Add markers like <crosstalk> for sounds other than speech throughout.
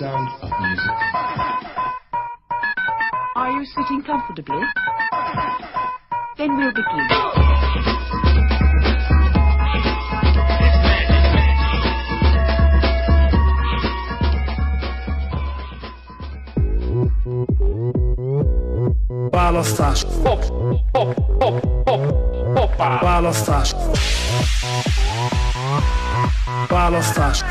sound of music. Are you sitting comfortably? Then we'll begin. Választás. Választás. Választás.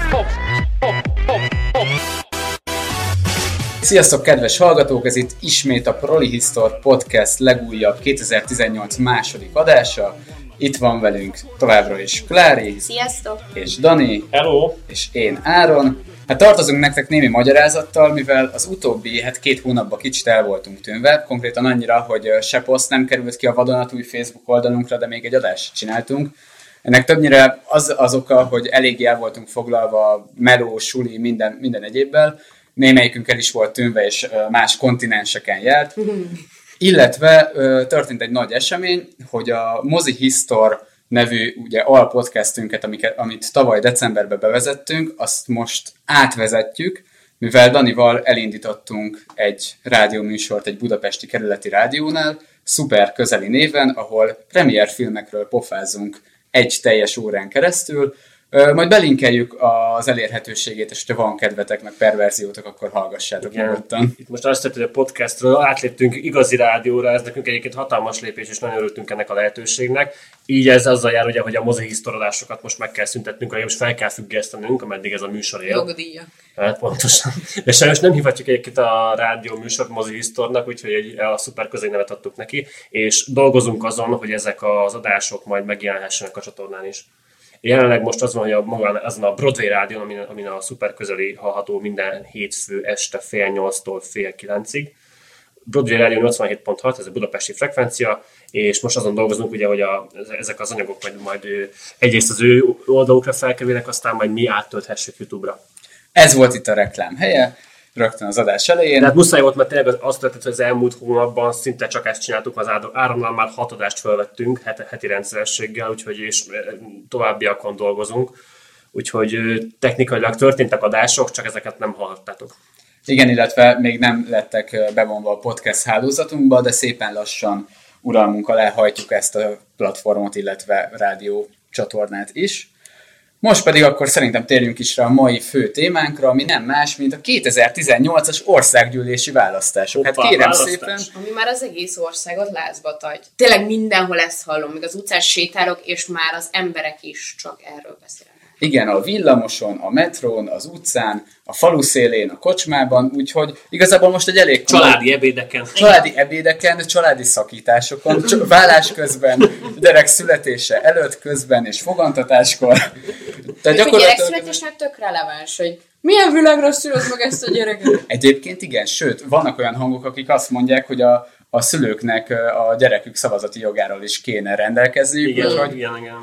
Sziasztok, kedves hallgatók! Ez itt ismét a Prolihistor Podcast legújabb 2018 második adása. Itt van velünk továbbra is Klári Sziasztok! és Dani, Hello! és én Áron. Hát tartozunk nektek némi magyarázattal, mivel az utóbbi hát két hónapban kicsit el voltunk tűnve, konkrétan annyira, hogy se poszt nem került ki a vadonatúj Facebook oldalunkra, de még egy adást csináltunk. Ennek többnyire az az oka, hogy eléggé el voltunk foglalva meló, suli, minden, minden egyébbel. Némelyikünk el is volt tűnve, és más kontinenseken járt. Illetve ö, történt egy nagy esemény, hogy a Mozi Histor nevű ugye alpodcastünket, amiket, amit tavaly decemberben bevezettünk, azt most átvezetjük, mivel Danival elindítottunk egy rádióműsort egy budapesti kerületi rádiónál, szuper közeli néven, ahol premier filmekről pofázunk egy teljes órán keresztül, Majd belinkeljük az elérhetőségét, és ha van kedvetek, meg perverziótok, akkor hallgassátok Igen. nyugodtan. Itt most azt hogy a podcastról átléptünk igazi rádióra, ez nekünk egyébként hatalmas lépés, és nagyon örültünk ennek a lehetőségnek. Így ez azzal jár, ugye, hogy a mozi hisztorodásokat most meg kell szüntetnünk, vagy most fel kell függesztenünk, ameddig ez a műsor él. Jogdíja. Hát pontosan. De sajnos nem hívhatjuk egyébként a rádió műsort mozi hisztornak, úgyhogy egy, a szuper közé nevet adtuk neki, és dolgozunk azon, hogy ezek az adások majd megjelenhessenek a csatornán is. Jelenleg most az van, hogy a, magán, azon a Broadway rádión, amin, amin a szuper közeli hallható minden hétfő este fél nyolctól fél kilencig. Broadway rádió 87.6, ez a budapesti frekvencia, és most azon dolgozunk, ugye, hogy a, ezek az anyagok majd, majd ö, egyrészt az ő oldalukra felkerülnek, aztán majd mi áttölthessük YouTube-ra. Ez volt itt a reklám helye, rögtön az adás elején. De hát muszáj volt, mert tényleg az- azt történt, hogy az elmúlt hónapban szinte csak ezt csináltuk, az áramnál már hat adást felvettünk heti, heti rendszerességgel, úgyhogy és továbbiakon dolgozunk. Úgyhogy technikailag történtek adások, csak ezeket nem hallhattátok. Igen, illetve még nem lettek bevonva a podcast hálózatunkba, de szépen lassan uralmunk alá hajtjuk ezt a platformot, illetve rádió csatornát is. Most pedig akkor szerintem térjünk is rá a mai fő témánkra, ami nem más, mint a 2018-as országgyűlési választások. Hát kérem választás. szépen, Ami már az egész országot lázba tagy. Tényleg mindenhol ezt hallom, még az utcán sétálok, és már az emberek is csak erről beszélnek. Igen, a villamoson, a metrón, az utcán, a falu szélén, a kocsmában, úgyhogy igazából most egy elég komoly- Családi ebédeken. Családi ebédeken, családi szakításokon, vállás közben, gyerek születése előtt, közben és fogantatáskor. Tehát Még a gyakorlatilag gyerekszületésnek tök releváns, hogy milyen világra szülöd meg ezt a gyereket. egyébként igen, sőt, vannak olyan hangok, akik azt mondják, hogy a, a szülőknek a gyerekük szavazati jogáról is kéne rendelkezniük, Igen, úgyhogy, igen, igen.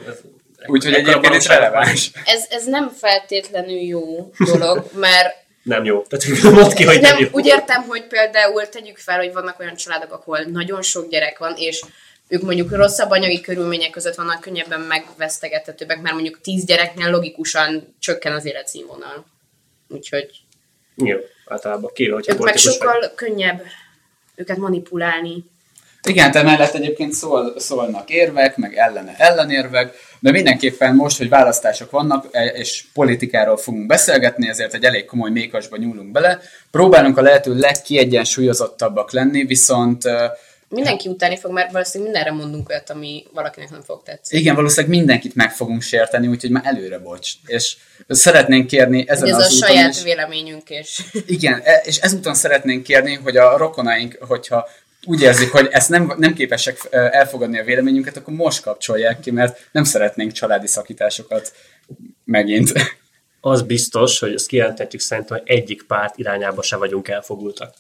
Úgyhogy egyébként ez releváns. Ez, ez nem feltétlenül jó dolog, mert Nem jó. Tehát <laughs> mondd ki, hogy nem, nem, jó. úgy értem, hogy például tegyük fel, hogy vannak olyan családok, ahol nagyon sok gyerek van, és ők mondjuk rosszabb anyagi körülmények között vannak, könnyebben megvesztegethetőbbek, mert mondjuk tíz gyereknél logikusan csökken az életszínvonal. Úgyhogy Jó, általában kivéve, hogyha ők meg politikus vagy. sokkal könnyebb őket manipulálni. Igen, te mellett egyébként szól, szólnak érvek, meg ellene ellenérvek, de mindenképpen most, hogy választások vannak, e- és politikáról fogunk beszélgetni, ezért egy elég komoly mékasba nyúlunk bele. Próbálunk a lehető legkiegyensúlyozottabbak lenni, viszont Mindenki utáni fog, mert valószínűleg mindenre mondunk olyat, ami valakinek nem fog tetszeni. igen, valószínűleg mindenkit meg fogunk sérteni, úgyhogy már előre bocs. És szeretnénk kérni ezen Ez a az úton saját is, véleményünk, és Igen, e- és ezúton szeretnénk kérni, hogy a rokonaink, hogyha úgy érzik, hogy ezt nem, nem képesek elfogadni a véleményünket, akkor most kapcsolják ki, mert nem szeretnénk családi szakításokat megint. az biztos, hogy ezt kijelenthetjük szerintem, hogy egyik párt irányába se vagyunk elfogultak.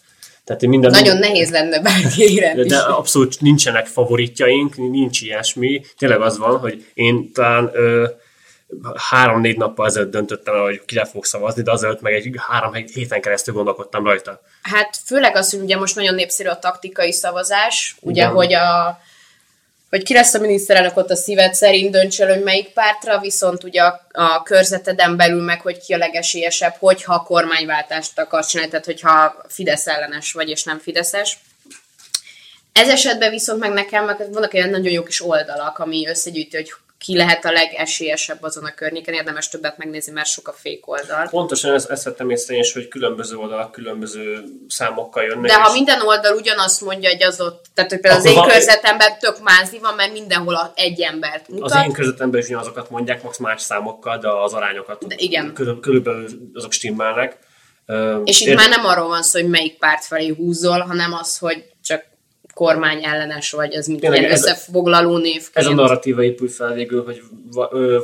Tehát én minden nagyon nehéz lenne bárki de, de abszolút nincsenek favoritjaink, nincs ilyesmi. Tényleg az van, hogy én talán ö, három-négy nappal ezelőtt döntöttem el, hogy kire fogok szavazni, de azelőtt meg egy három héten keresztül gondolkodtam rajta. Hát főleg az, hogy ugye most nagyon népszerű a taktikai szavazás, ugye, Igen. hogy a hogy ki lesz a miniszterelnök ott a szíved szerint dönts el, hogy melyik pártra, viszont ugye a, a körzeteden belül meg, hogy ki a legesélyesebb, hogyha a kormányváltást akarsz csinálni, tehát hogyha Fidesz ellenes vagy, és nem Fideszes. Ez esetben viszont meg nekem meg vannak olyan nagyon jó kis oldalak, ami összegyűjti, hogy ki lehet a legesélyesebb azon a környéken, érdemes többet megnézni, mert sok a fék oldal. Pontosan ezt, ezt vettem észre is, hogy különböző oldalak különböző számokkal jönnek. De ha és- minden oldal ugyanazt mondja, hogy az ott, tehát hogy például az én körzetemben tök mázi van, mert mindenhol egy embert mutat. Az én közvetemben is ugyanazokat mondják, max más számokkal, de az arányokat De igen. körül- körülbelül azok stimmelnek. És itt ér- már nem arról van szó, hogy melyik párt felé húzol, hanem az, hogy kormány ellenes vagy, az mint Tényleg ilyen ez- összefoglaló névként. Ez a narratíva épül fel végül, hogy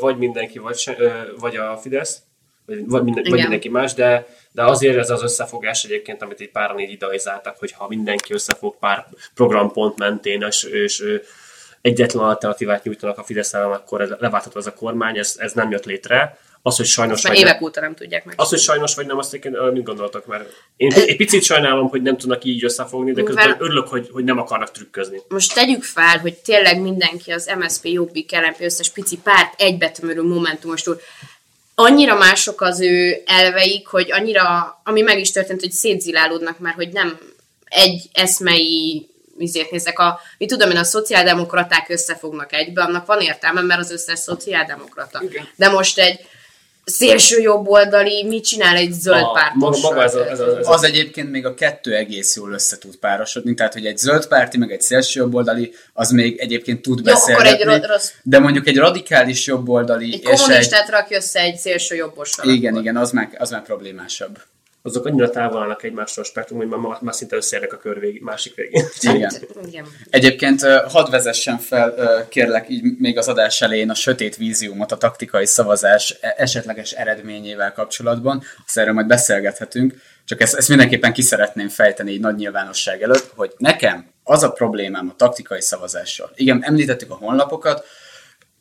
vagy mindenki, vagy, se, vagy a Fidesz, vagy, vagy, minden, vagy mindenki más, de, de azért ez az összefogás egyébként, amit egy páran így idealizáltak, hogy ha mindenki összefog pár programpont mentén, és, és egyetlen alternatívát nyújtanak a Fidesz ellen, akkor ez, leváltható ez a kormány, ez, ez nem jött létre. Az, hogy sajnos Ezt már vagy nem- évek óta nem tudják meg. az, hogy sajnos vagy nem, azt ö, mit gondoltok? Mert én egy picit sajnálom, hogy nem tudnak így összefogni, de közben örülök, hogy, hogy nem akarnak trükközni. Most tegyük fel, hogy tényleg mindenki az MSZP, Jobbik, LNP összes pici párt egybetömörű momentumostól annyira mások az ő elveik, hogy annyira, ami meg is történt, hogy szétzilálódnak már, hogy nem egy eszmei izét nézek, a, mi tudom én, a szociáldemokraták összefognak egybe, annak van értelme, mert az összes szociáldemokrata. Igen. De most egy szélső jobboldali, mit csinál egy zöld pártos? maga- ez a- ez a- ez Az egyébként még a kettő egész jól össze tud párosodni, tehát hogy egy zöld párti, meg egy szélső jobboldali, az még egyébként tud Jó, akkor beszélgetni. egy rossz- De mondjuk egy radikális jobboldali Egy és egy... kommunistát rakj össze egy szélső jobbossal. Igen, akkor. igen, az már, az már problémásabb. Azok annyira távol állnak egymástól a spektrum, hogy már, már szinte összeérnek a kör vég, másik végén. Igen. Igen. Egyébként hadd vezessen fel, kérlek, így még az adás elején a sötét víziumot a taktikai szavazás e- esetleges eredményével kapcsolatban. Azt erről majd beszélgethetünk, csak ezt, ezt mindenképpen ki szeretném fejteni így nagy nyilvánosság előtt, hogy nekem az a problémám a taktikai szavazással. Igen, említettük a honlapokat,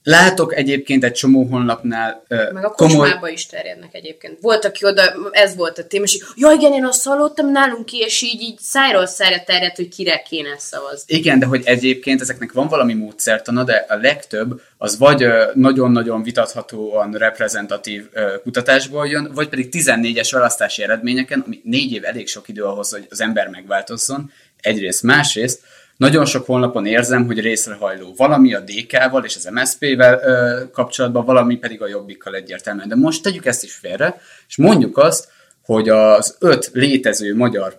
Látok egyébként egy csomó honlapnál ö, Meg a komoly... is terjednek egyébként. Volt, aki oda, ez volt a téma, és így, ja igen, én azt hallottam nálunk ki, és így, így szájról szájra terjedt, hogy kire kéne szavazni. Igen, de hogy egyébként ezeknek van valami módszertana, de a legtöbb az vagy ö, nagyon-nagyon vitathatóan reprezentatív ö, kutatásból jön, vagy pedig 14-es választási eredményeken, ami négy év elég sok idő ahhoz, hogy az ember megváltozzon, egyrészt, másrészt, nagyon sok honlapon érzem, hogy részrehajló valami a DK-val és az MSZP-vel ö, kapcsolatban, valami pedig a Jobbikkal egyértelműen. De most tegyük ezt is félre, és mondjuk azt, hogy az öt létező magyar,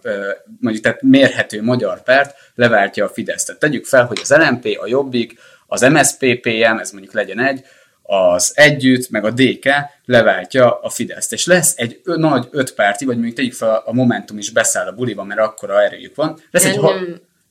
mondjuk tehát mérhető magyar párt leváltja a Fideszt. Tehát tegyük fel, hogy az LMP, a Jobbik, az MSZP-PM, ez mondjuk legyen egy, az Együtt, meg a DK leváltja a Fideszt. És lesz egy ö, nagy ötpárti, vagy mondjuk tegyük fel a Momentum is beszáll a buliba, mert akkora erőjük van. Lesz egy, ha-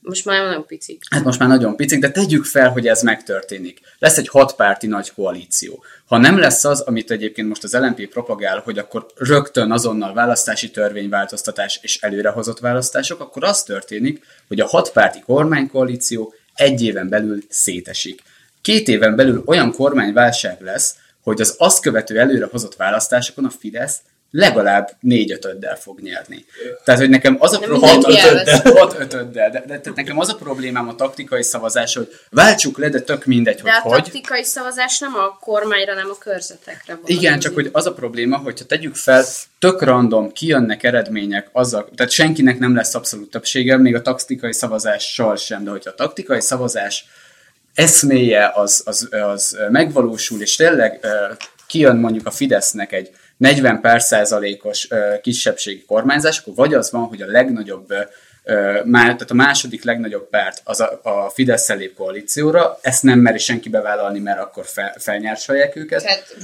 most már nagyon picik. Hát most már nagyon picik, de tegyük fel, hogy ez megtörténik. Lesz egy hatpárti nagy koalíció. Ha nem lesz az, amit egyébként most az LNP propagál, hogy akkor rögtön azonnal választási törvényváltoztatás és előrehozott választások, akkor az történik, hogy a hatpárti kormánykoalíció egy éven belül szétesik. Két éven belül olyan kormányválság lesz, hogy az azt követő előrehozott választásokon a Fidesz legalább négy ötöddel fog nyerni. Tehát, hogy nekem az a elvesz. <laughs> Hat ötöddel. De, de, de nekem az a problémám a taktikai szavazás, hogy váltsuk le, de tök mindegy, De a hogy hogy. taktikai szavazás nem a kormányra, nem a körzetekre van. Igen, csak hogy az a probléma, hogyha tegyük fel, tök random, kijönnek eredmények, azzal, tehát senkinek nem lesz abszolút többsége, még a taktikai szavazással sem, de hogyha a taktikai szavazás eszméje az, az, az megvalósul, és tényleg ö, kijön mondjuk a Fidesznek egy 40 per százalékos kisebbségi kormányzás, akkor vagy az van, hogy a legnagyobb tehát a második legnagyobb párt az a, a Fidesz lép koalícióra, ezt nem meri senki bevállalni, mert akkor fel, felnyársalják őket. Tehát,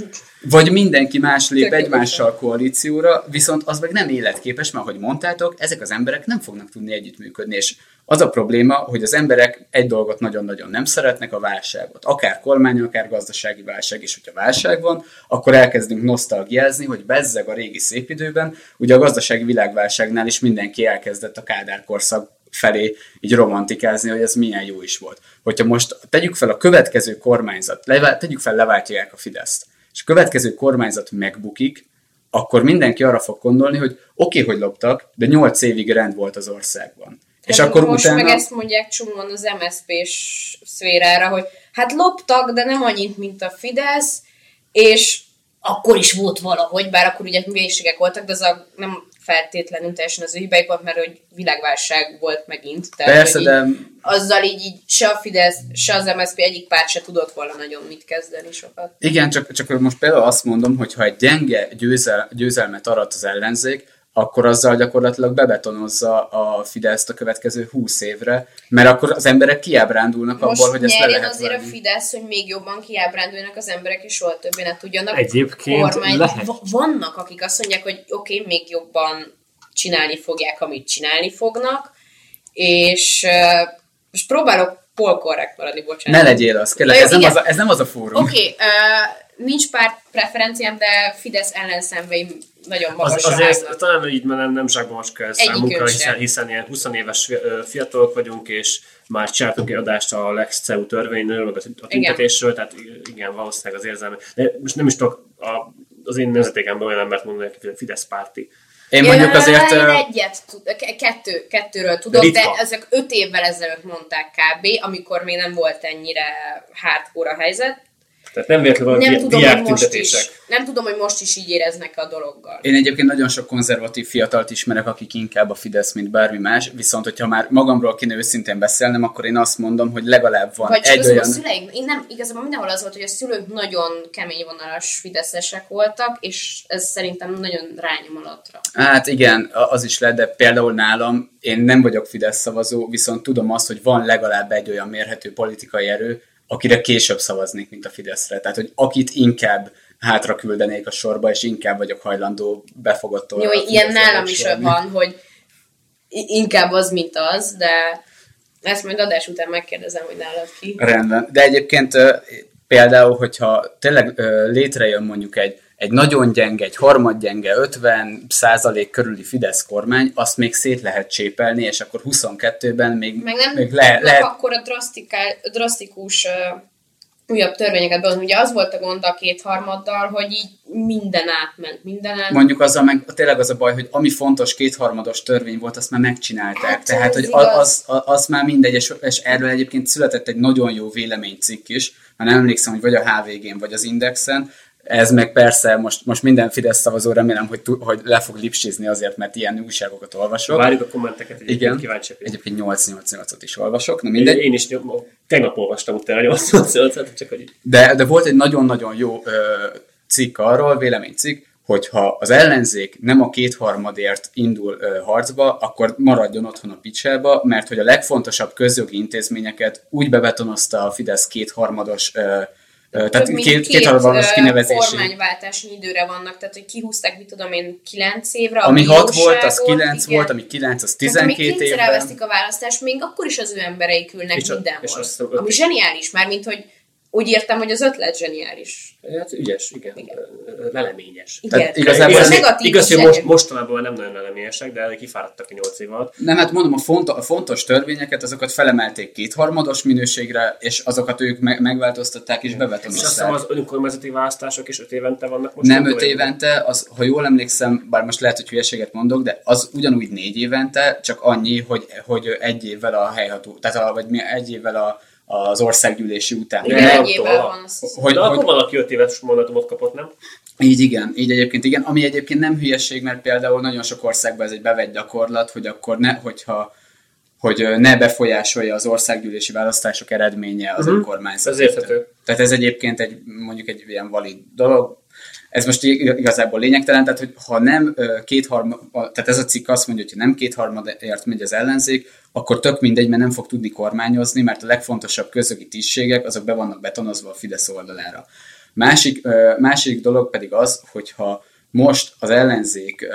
Vagy mindenki más lép egymással koalícióra, viszont az meg nem életképes, mert ahogy mondtátok, ezek az emberek nem fognak tudni együttműködni, és az a probléma, hogy az emberek egy dolgot nagyon-nagyon nem szeretnek, a válságot. Akár kormány, akár gazdasági válság, és hogyha válság van, akkor elkezdünk nosztalgiázni, hogy bezzeg a régi szép időben, ugye a gazdasági világválságnál is mindenki elkezdett a Kádár korszak felé így romantikázni, hogy ez milyen jó is volt. Hogyha most tegyük fel a következő kormányzat, levá- tegyük fel, leváltják a Fideszt, és a következő kormányzat megbukik, akkor mindenki arra fog gondolni, hogy oké, okay, hogy loptak, de 8 évig rend volt az országban. És akkor most utána... meg ezt mondják csomóan az MSZP-s szférára, hogy hát loptak, de nem annyit, mint a Fidesz, és akkor is volt valahogy, bár akkor ugye mélységek voltak, de az a, nem feltétlenül teljesen az hibáik volt, mert hogy világválság volt megint. Tehát, Persze, hogy de így, azzal így, így se a Fidesz, se az MSZP egyik párt se tudott volna nagyon mit kezdeni sokat. Igen, csak, csak most például azt mondom, hogy ha egy gyenge győzel, győzelmet arat az ellenzék, akkor azzal gyakorlatilag bebetonozza a Fideszt a következő 20 évre, mert akkor az emberek kiábrándulnak Most abból, hogy ezt le lehet azért venni. a Fidesz, hogy még jobban kiábránduljanak az emberek, és soha többé ne tudjanak Egyébként lehet. Va- Vannak, akik azt mondják, hogy oké, okay, még jobban csinálni fogják, amit csinálni fognak, és uh, most próbálok polkorrekt maradni, bocsánat. Ne legyél az, kérlek, ez nem az, a, ez nem az a fórum. Oké, okay, uh, nincs párt preferenciám, de Fidesz ellenszenveim nagyon Az, magasra azért állnak. talán így nem, nem zsákba macska ez számunkra, hiszen, hiszen ilyen 20 éves fiatalok vagyunk, és már csináltunk egy adást a Lex CEU törvényről, meg a tüntetésről, tehát igen, valószínűleg az érzelme. De most nem is tudok a, az én nemzetégemben olyan embert mondani, aki Fidesz párti. Én mondjuk azért... Én egyet, kettő, kettőről tudok, Ritka. de ezek öt évvel ezelőtt mondták kb., amikor még nem volt ennyire hardcore a helyzet. Tehát nem véletlenül van Nem di- tudom, diák hogy most tüntetések. is, nem tudom, hogy most is így éreznek a dologgal. Én egyébként nagyon sok konzervatív fiatalt ismerek, akik inkább a Fidesz, mint bármi más, viszont hogyha már magamról kéne őszintén beszélnem, akkor én azt mondom, hogy legalább van Vagy egy olyan... a szüleink, én nem, igazából mindenhol az volt, hogy a szülők nagyon kemény vonalas fideszesek voltak, és ez szerintem nagyon rányom alattra. Hát igen, az is lehet, de például nálam én nem vagyok Fidesz szavazó, viszont tudom azt, hogy van legalább egy olyan mérhető politikai erő, akire később szavaznék, mint a Fideszre. Tehát, hogy akit inkább hátra küldenék a sorba, és inkább vagyok hajlandó befogott Jó, ilyen nálam is van, hogy inkább az, mint az, de ezt majd adás után megkérdezem, hogy nálad ki. Rendben. De egyébként például, hogyha tényleg létrejön mondjuk egy, egy nagyon gyenge, egy harmadgyenge, 50 százalék körüli Fidesz kormány, azt még szét lehet csépelni, és akkor 22-ben még, Meg nem még le, lehet akkor a drasztikus uh, újabb törvényeket behozni. Ugye az volt a gond a kétharmaddal, hogy így minden átment, minden át. Mondjuk azzal meg tényleg az a baj, hogy ami fontos kétharmados törvény volt, azt már megcsinálták. Hát, Tehát, hogy igaz. az, az, az már mindegy, és, és erről egyébként született egy nagyon jó véleménycikk is, ha nem emlékszem, hogy vagy a HVG-n, vagy az Indexen, ez meg persze most, most minden Fidesz szavazó remélem, hogy, hogy le fog lipsizni azért, mert ilyen újságokat olvasok. Várjuk a kommenteket, egyébként Igen, kíváncsi vagyok. egyébként 888-ot is olvasok, na Én, mindegy. én is tegnap olvastam utána 88 csak hogy De, de volt egy nagyon-nagyon jó ö, cikk arról, véleménycikk, hogyha az ellenzék nem a kétharmadért indul ö, harcba, akkor maradjon otthon a picsába, mert hogy a legfontosabb közjogi intézményeket úgy bebetonozta a Fidesz kétharmados ö, ö, tehát Több mint két, kétharmados ö, kinevezési. kormányváltási időre vannak, tehát hogy kihúzták, mit tudom én, 9 évre. Ami a 6 volt, az bíróságot, 9 igen. volt, ami 9, az Tehát amíg 12 kétszer évben. elvesztik a választást, még akkor is az ő embereik ülnek És a- mindenhol. és öt- Ami zseniális, már mint hogy úgy értem, hogy az ötlet zseniális. hát ügyes, igen, Igen. igen. leleményes. Igen. Tehát igazából Ez negatív igaz, hogy most, mostanában nem nagyon leleményesek, de kifáradtak a 8 év alatt. Nem, hát mondom, a, font, a fontos törvényeket, azokat felemelték kétharmados minőségre, és azokat ők me- megváltoztatták és És azt hiszem bebetonozták. az önkormányzati választások is 5 évente vannak most. Nem öt évente, az, ha jól emlékszem, bár most lehet, hogy hülyeséget mondok, de az ugyanúgy négy évente, csak annyi, hogy, hogy egy évvel a helyható, tehát a, vagy mi, egy évvel a, az országgyűlési után. Igen, egy évvel van. Hogy, De akkor hogy, valaki 5 éves mandátumot kapott, nem? így igen, így egyébként igen, ami egyébként nem hülyeség, mert például nagyon sok országban ez egy bevett gyakorlat, hogy akkor ne, hogyha hogy ne befolyásolja az országgyűlési választások eredménye az önkormányzat. Ez érthető. Tehát ez egyébként egy, mondjuk egy ilyen valid dolog. Ez most ig- igazából lényegtelen, tehát hogy ha nem kétharmad, tehát ez a cikk azt mondja, hogy ha nem kétharmadért megy az ellenzék, akkor tök mindegy, mert nem fog tudni kormányozni, mert a legfontosabb közögi tisztségek, azok be vannak betonozva a Fidesz oldalára. Másik, másik dolog pedig az, hogyha most az ellenzék,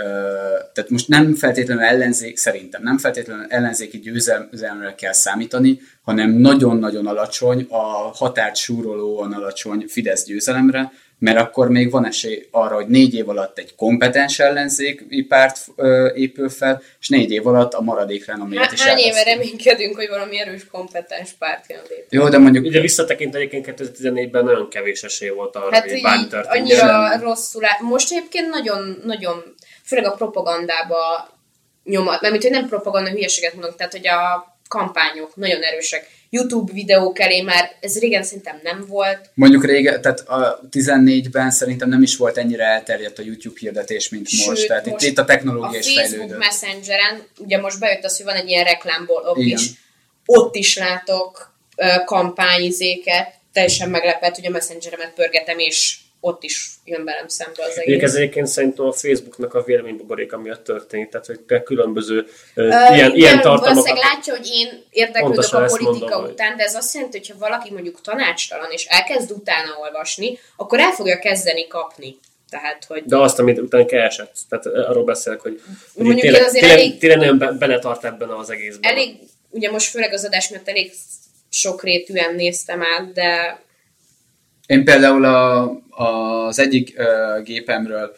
tehát most nem feltétlenül ellenzék, szerintem nem feltétlenül ellenzéki győzelmre kell számítani, hanem nagyon-nagyon alacsony, a határt súrolóan alacsony Fidesz győzelemre, mert akkor még van esély arra, hogy négy év alatt egy kompetens ellenzéki párt ö, épül fel, és négy év alatt a maradék renoméját Há- is Hány éve reménykedünk, hogy valami erős, kompetens párt jön létre? Jó, de mondjuk Ugye visszatekintve egyébként 2014-ben nagyon kevés esély volt arra, Hát hogy bármi történjen. annyira rosszul áll. Most egyébként nagyon, nagyon, főleg a propagandában nyomat, mert mint hogy nem propaganda hülyeséget mondok, tehát hogy a kampányok nagyon erősek. YouTube videók elé már, ez régen szerintem nem volt. Mondjuk régen, tehát a 14-ben szerintem nem is volt ennyire elterjedt a YouTube hirdetés, mint Sőt, most. Tehát most itt, itt a technológia A is Facebook fejlődött. Messengeren, ugye most bejött az, hogy van egy ilyen reklámblog Igen. is, ott is látok kampányizéket, teljesen meglepett, hogy a Messengeremet pörgetem, és ott is jön velem szembe az egész. ez egyébként szerintem a Facebooknak a véleménybuboréka miatt történik, tehát hogy különböző Ö, ilyen, igen, ilyen tartalmakat... Valószínűleg látja, hogy én érdeklődök a politika mondom, hogy- után, de ez azt jelenti, hogy ha valaki mondjuk tanácstalan, és elkezd utána olvasni, akkor el fogja kezdeni kapni. Tehát, hogy De azt, amit utána keresett. Tehát arról beszélek, hogy, hogy Mondjuk tényleg, én azért tényleg, elég- tényleg nagyon beletart ebben az egészben. elég, ugye most főleg az adás miatt elég sokrétűen néztem át, de Én például a, az egyik ö, gépemről,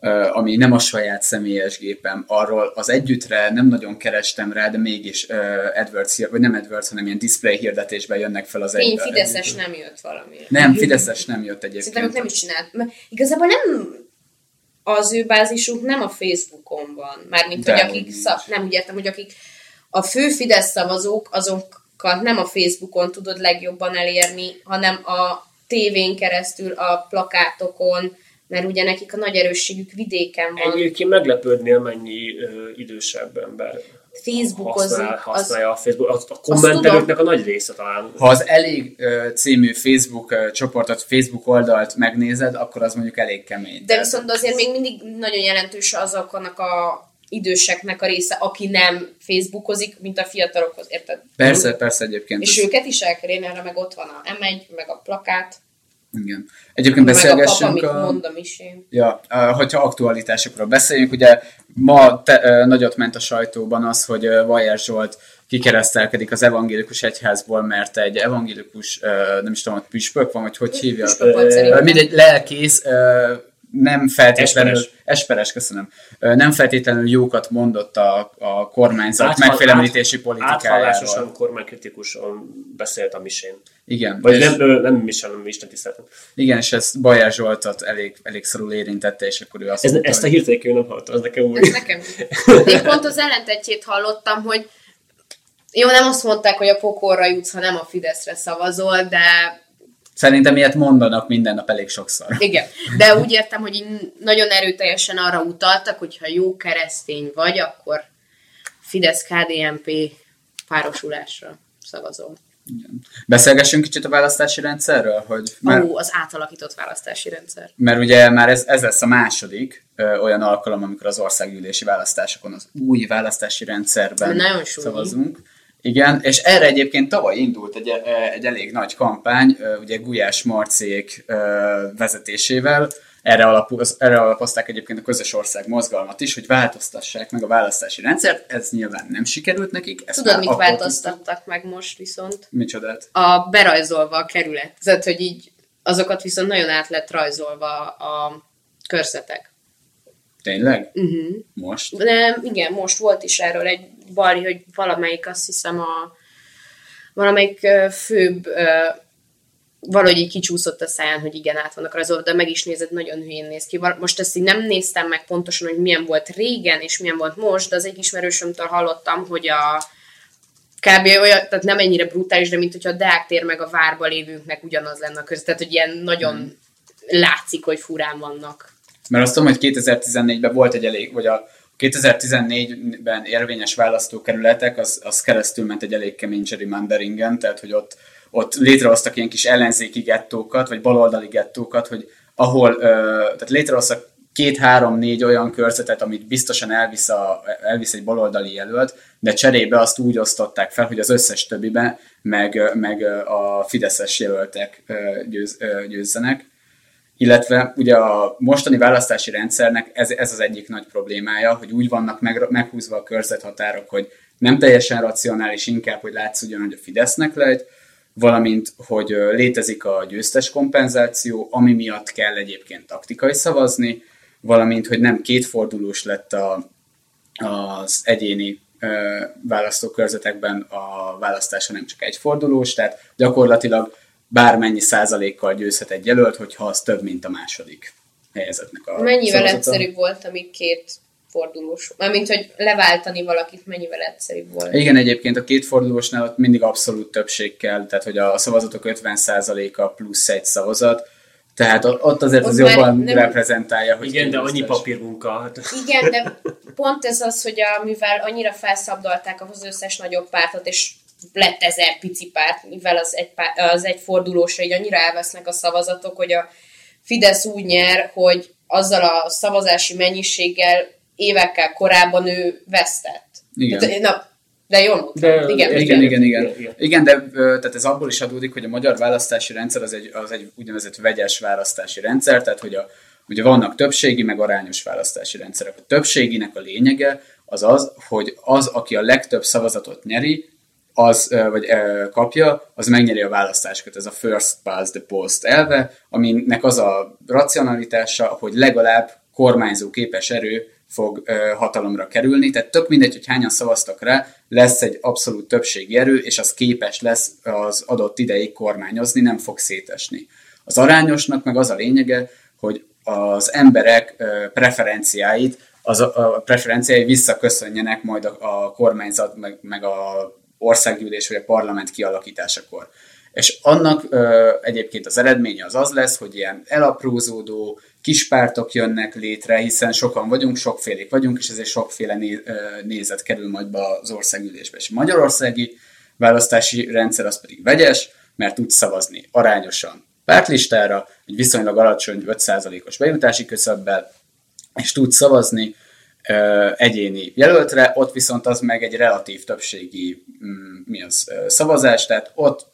ö, ami nem a saját személyes gépem, arról az együttre nem nagyon kerestem rá, de mégis ö, AdWords, vagy nem AdWords, hanem ilyen display hirdetésben jönnek fel az egy. fény Fideszes nem jött valami. Nem, Fideszes nem jött egyébként. Szerintem nem is csinált. Igazából nem az ő bázisuk nem a Facebookon van. Mármint, hogy De, akik, hogy szak, nem úgy értem, hogy akik a fő Fidesz szavazók, azokat nem a Facebookon tudod legjobban elérni, hanem a tévén keresztül, a plakátokon, mert ugye nekik a nagy erősségük vidéken van. Egyébként meglepődnél, mennyi ö, idősebb ember Facebookozik, használ, az, használja a Facebook. A, a kommentelőknek a nagy része talán. Ha az elég ö, című Facebook ö, csoportot, Facebook oldalt megnézed, akkor az mondjuk elég kemény. de viszont azért még mindig nagyon jelentős azoknak a időseknek a része, aki nem Facebookozik, mint a fiatalokhoz, érted? Persze, persze egyébként. És ez- őket is el kell érni, erre meg ott van a M1, meg a plakát, Igen. Egyébként meg a pap, beszélgessünk amit a... mondom is én. Ja, hogyha aktualitásokról beszéljünk, ugye ma te, nagyot ment a sajtóban az, hogy Vajer Zsolt kikeresztelkedik az evangélikus egyházból, mert egy evangélikus, nem is tudom, hogy püspök van, vagy hogy hívja? Mindegy, lelkész, nem feltétlenül... Esperes. Esperes, köszönöm. Nem feltétlenül jókat mondott a, a kormányzat Áthal- megfélemlítési át- politikájáról. Áthallásosan kormánykritikusan beszélt a misén. Igen. Vagy és- nem, nem misén, hanem Isten tiszteltem. Igen, és ez Bajer Zsoltot elég, elég szorul érintette, és akkor ő azt Ez, mondta, ezt a hírtékű nem hallottam, ez nekem új. Ez nekem. Én pont az ellentetjét hallottam, hogy jó, nem azt mondták, hogy a pokorra jutsz, ha nem a Fideszre szavazol, de Szerintem ilyet mondanak minden nap elég sokszor. igen. De úgy értem, hogy így nagyon erőteljesen arra utaltak, hogy ha jó keresztény vagy, akkor Fidesz-KDNP párosulásra szavazol. Beszélgessünk kicsit a választási rendszerről, hogy mert, Ó, az átalakított választási rendszer. mert ugye már ez, ez lesz a második ö, olyan alkalom, amikor az országgyűlési választásokon az új választási rendszerben nagyon súlyos. szavazunk. Igen, és erre egyébként tavaly indult egy, egy elég nagy kampány, ö, ugye Gulyás Marcék ö, vezetésével, erre, alapoz, erre alapozták egyébként a közös ország mozgalmat is, hogy változtassák meg a választási rendszert, ez nyilván nem sikerült nekik. Ezt Tudod, mit változtattak meg most viszont? Micsodát? A berajzolva a kerület. Tehát, hogy így azokat viszont nagyon át lett rajzolva a körzetek. Tényleg? Uh-huh. Most? De igen, most volt is erről egy bali, hogy valamelyik, azt hiszem a valamelyik főbb valahogy így kicsúszott a száján, hogy igen, át vannak rajzolva, de meg is nézed, nagyon hülyén néz ki. Most ezt így nem néztem meg pontosan, hogy milyen volt régen, és milyen volt most, de az egy ismerősömtől hallottam, hogy a kb. olyan, tehát nem ennyire brutális, de mint hogyha a Deák tér meg a várba lévőnknek ugyanaz lenne a között. Tehát, hogy ilyen nagyon Hmm. látszik, hogy furán vannak. Mert azt tudom, hogy 2014-ben volt egy elég, vagy a 2014-ben érvényes választókerületek, az, az keresztül ment egy elég kemény gerrymanderingen, tehát hogy ott, ott létrehoztak ilyen kis ellenzéki gettókat, vagy baloldali gettókat, hogy ahol, tehát létrehoztak két-három-négy olyan körzetet, amit biztosan elvisz, a, elvisz egy baloldali jelölt, de cserébe azt úgy osztották fel, hogy az összes többiben meg, meg a fideszes jelöltek győz, győzzenek illetve ugye a mostani választási rendszernek ez, ez az egyik nagy problémája, hogy úgy vannak meg, meghúzva a körzethatárok, hogy nem teljesen racionális, inkább, hogy látszódjon, hogy a Fidesznek lehet, valamint, hogy létezik a győztes kompenzáció, ami miatt kell egyébként taktikai szavazni, valamint, hogy nem kétfordulós lett a, az egyéni választókörzetekben a választás, hanem csak egyfordulós, tehát gyakorlatilag bármennyi százalékkal győzhet egy jelölt, hogyha az több, mint a második helyezetnek a Mennyivel szavazata. egyszerűbb volt, amíg két fordulós. Mármint, hogy leváltani valakit mennyivel egyszerűbb volt. Igen, egyébként a kétfordulósnál ott mindig abszolút többség kell, tehát hogy a szavazatok 50%-a plusz egy szavazat, tehát ott azért az Ott már jobban nem- reprezentálja, hogy Igen, de annyi papírmunka. Hát. Igen, de pont ez az, hogy a, mivel annyira felszabdalták az összes nagyobb pártot, és lett ezer pici párt, mivel az egy, pár, az egy fordulósra így annyira elvesznek a szavazatok, hogy a Fidesz úgy nyer, hogy azzal a szavazási mennyiséggel évekkel korábban ő vesztett. Igen. Tehát, na, de jól mondtam. De- igen, Igen, igen, igen. Igen, igen. Igen, de tehát ez abból is adódik, hogy a magyar választási rendszer az egy, az egy úgynevezett vegyes választási rendszer, tehát hogy a, ugye vannak többségi, meg arányos választási rendszerek. A többséginek a lényege az az, hogy az, aki a legtöbb szavazatot nyeri, az, vagy kapja, az megnyeri a választásokat. Ez a first past the post elve, aminek az a racionalitása, hogy legalább kormányzó képes erő fog hatalomra kerülni, tehát tök mindegy, hogy hányan szavaztak rá, lesz egy abszolút többségi erő, és az képes lesz az adott ideig kormányozni, nem fog szétesni. Az arányosnak meg az a lényege, hogy az emberek preferenciáit, az a, preferenciái visszaköszönjenek majd a kormányzat, meg, meg a országgyűlés vagy a parlament kialakításakor. És annak ö, egyébként az eredménye az az lesz, hogy ilyen elaprózódó kispártok jönnek létre, hiszen sokan vagyunk, sokfélék vagyunk, és ezért sokféle né, ö, nézet kerül majd be az országgyűlésbe. És a magyarországi választási rendszer az pedig vegyes, mert tud szavazni arányosan pártlistára, egy viszonylag alacsony 5%-os bejutási küszöbbel, és tud szavazni egyéni jelöltre, ott viszont az meg egy relatív többségi mm, mi az, szavazás, tehát ott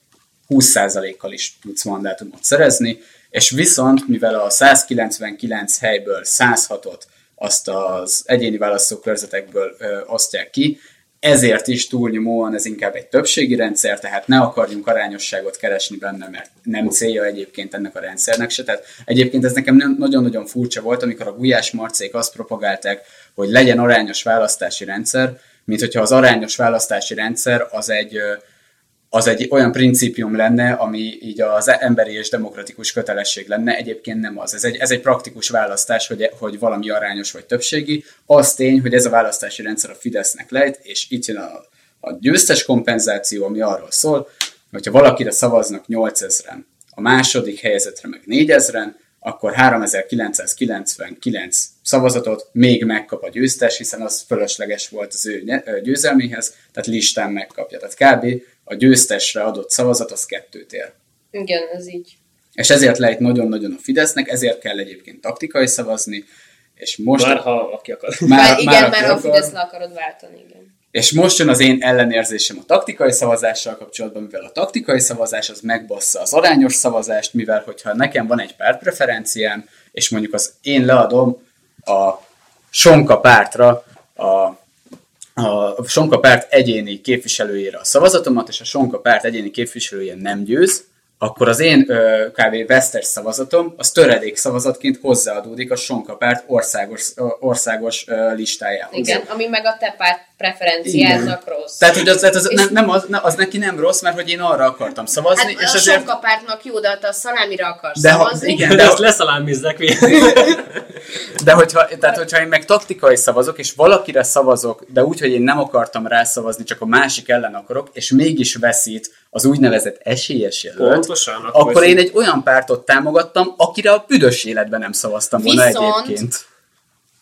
20%-kal is tudsz mandátumot szerezni, és viszont, mivel a 199 helyből 106-ot azt az egyéni választókörzetekből ö, osztják ki, ezért is túlnyomóan ez inkább egy többségi rendszer, tehát ne akarjunk arányosságot keresni benne, mert nem célja egyébként ennek a rendszernek se. Tehát egyébként ez nekem nem- nagyon-nagyon furcsa volt, amikor a Gulyás Marcék azt propagálták, hogy legyen arányos választási rendszer, mint hogyha az arányos választási rendszer az egy az egy olyan principium lenne, ami így az emberi és demokratikus kötelesség lenne, egyébként nem az. Ez egy, ez egy praktikus választás, hogy, hogy valami arányos vagy többségi. Az tény, hogy ez a választási rendszer a Fidesznek lejt, és itt jön a, a győztes kompenzáció, ami arról szól, hogyha valakire szavaznak 8000-en, a második helyezetre meg 4000-en, akkor 3999 szavazatot még megkap a győztes, hiszen az fölösleges volt az ő győzelméhez, tehát listán megkapja. Tehát kb. A győztesre adott szavazat az kettőt ér. Igen, ez így. És ezért lejt nagyon-nagyon a Fidesznek, ezért kell egyébként taktikai szavazni, és most... Már ha aki akar. Már, igen, aki már a. Fidesz le akarod váltani, igen. És most jön az én ellenérzésem a taktikai szavazással kapcsolatban, mivel a taktikai szavazás az megbassza az arányos szavazást, mivel hogyha nekem van egy pártpreferenciám, és mondjuk az én leadom a Sonka pártra a a Sonka párt egyéni képviselőjére a szavazatomat, és a Sonka párt egyéni képviselője nem győz, akkor az én ö, kb. vesztes szavazatom, az töredék szavazatként hozzáadódik a Sonka párt országos, országos ö, listájához. Igen, ami meg a te párt preferenciádnak rossz. Tehát, hogy az, tehát az, nem, nem az, ne- az neki nem rossz, mert hogy én arra akartam szavazni, Hát és a ezért... sonka pártnak jó, de ha te a szalámira akarsz De ha- szavazni, igen, <laughs> De de- ezt leszalámizzek. <laughs> De hogyha, tehát, hogyha én meg taktikai szavazok, és valakire szavazok, de úgy, hogy én nem akartam rászavazni, csak a másik ellen akarok, és mégis veszít az úgynevezett esélyes jelölt, Pontosan, akkor akkor én egy olyan pártot támogattam, akire a büdös életben nem szavaztam volna Viszont- egyébként.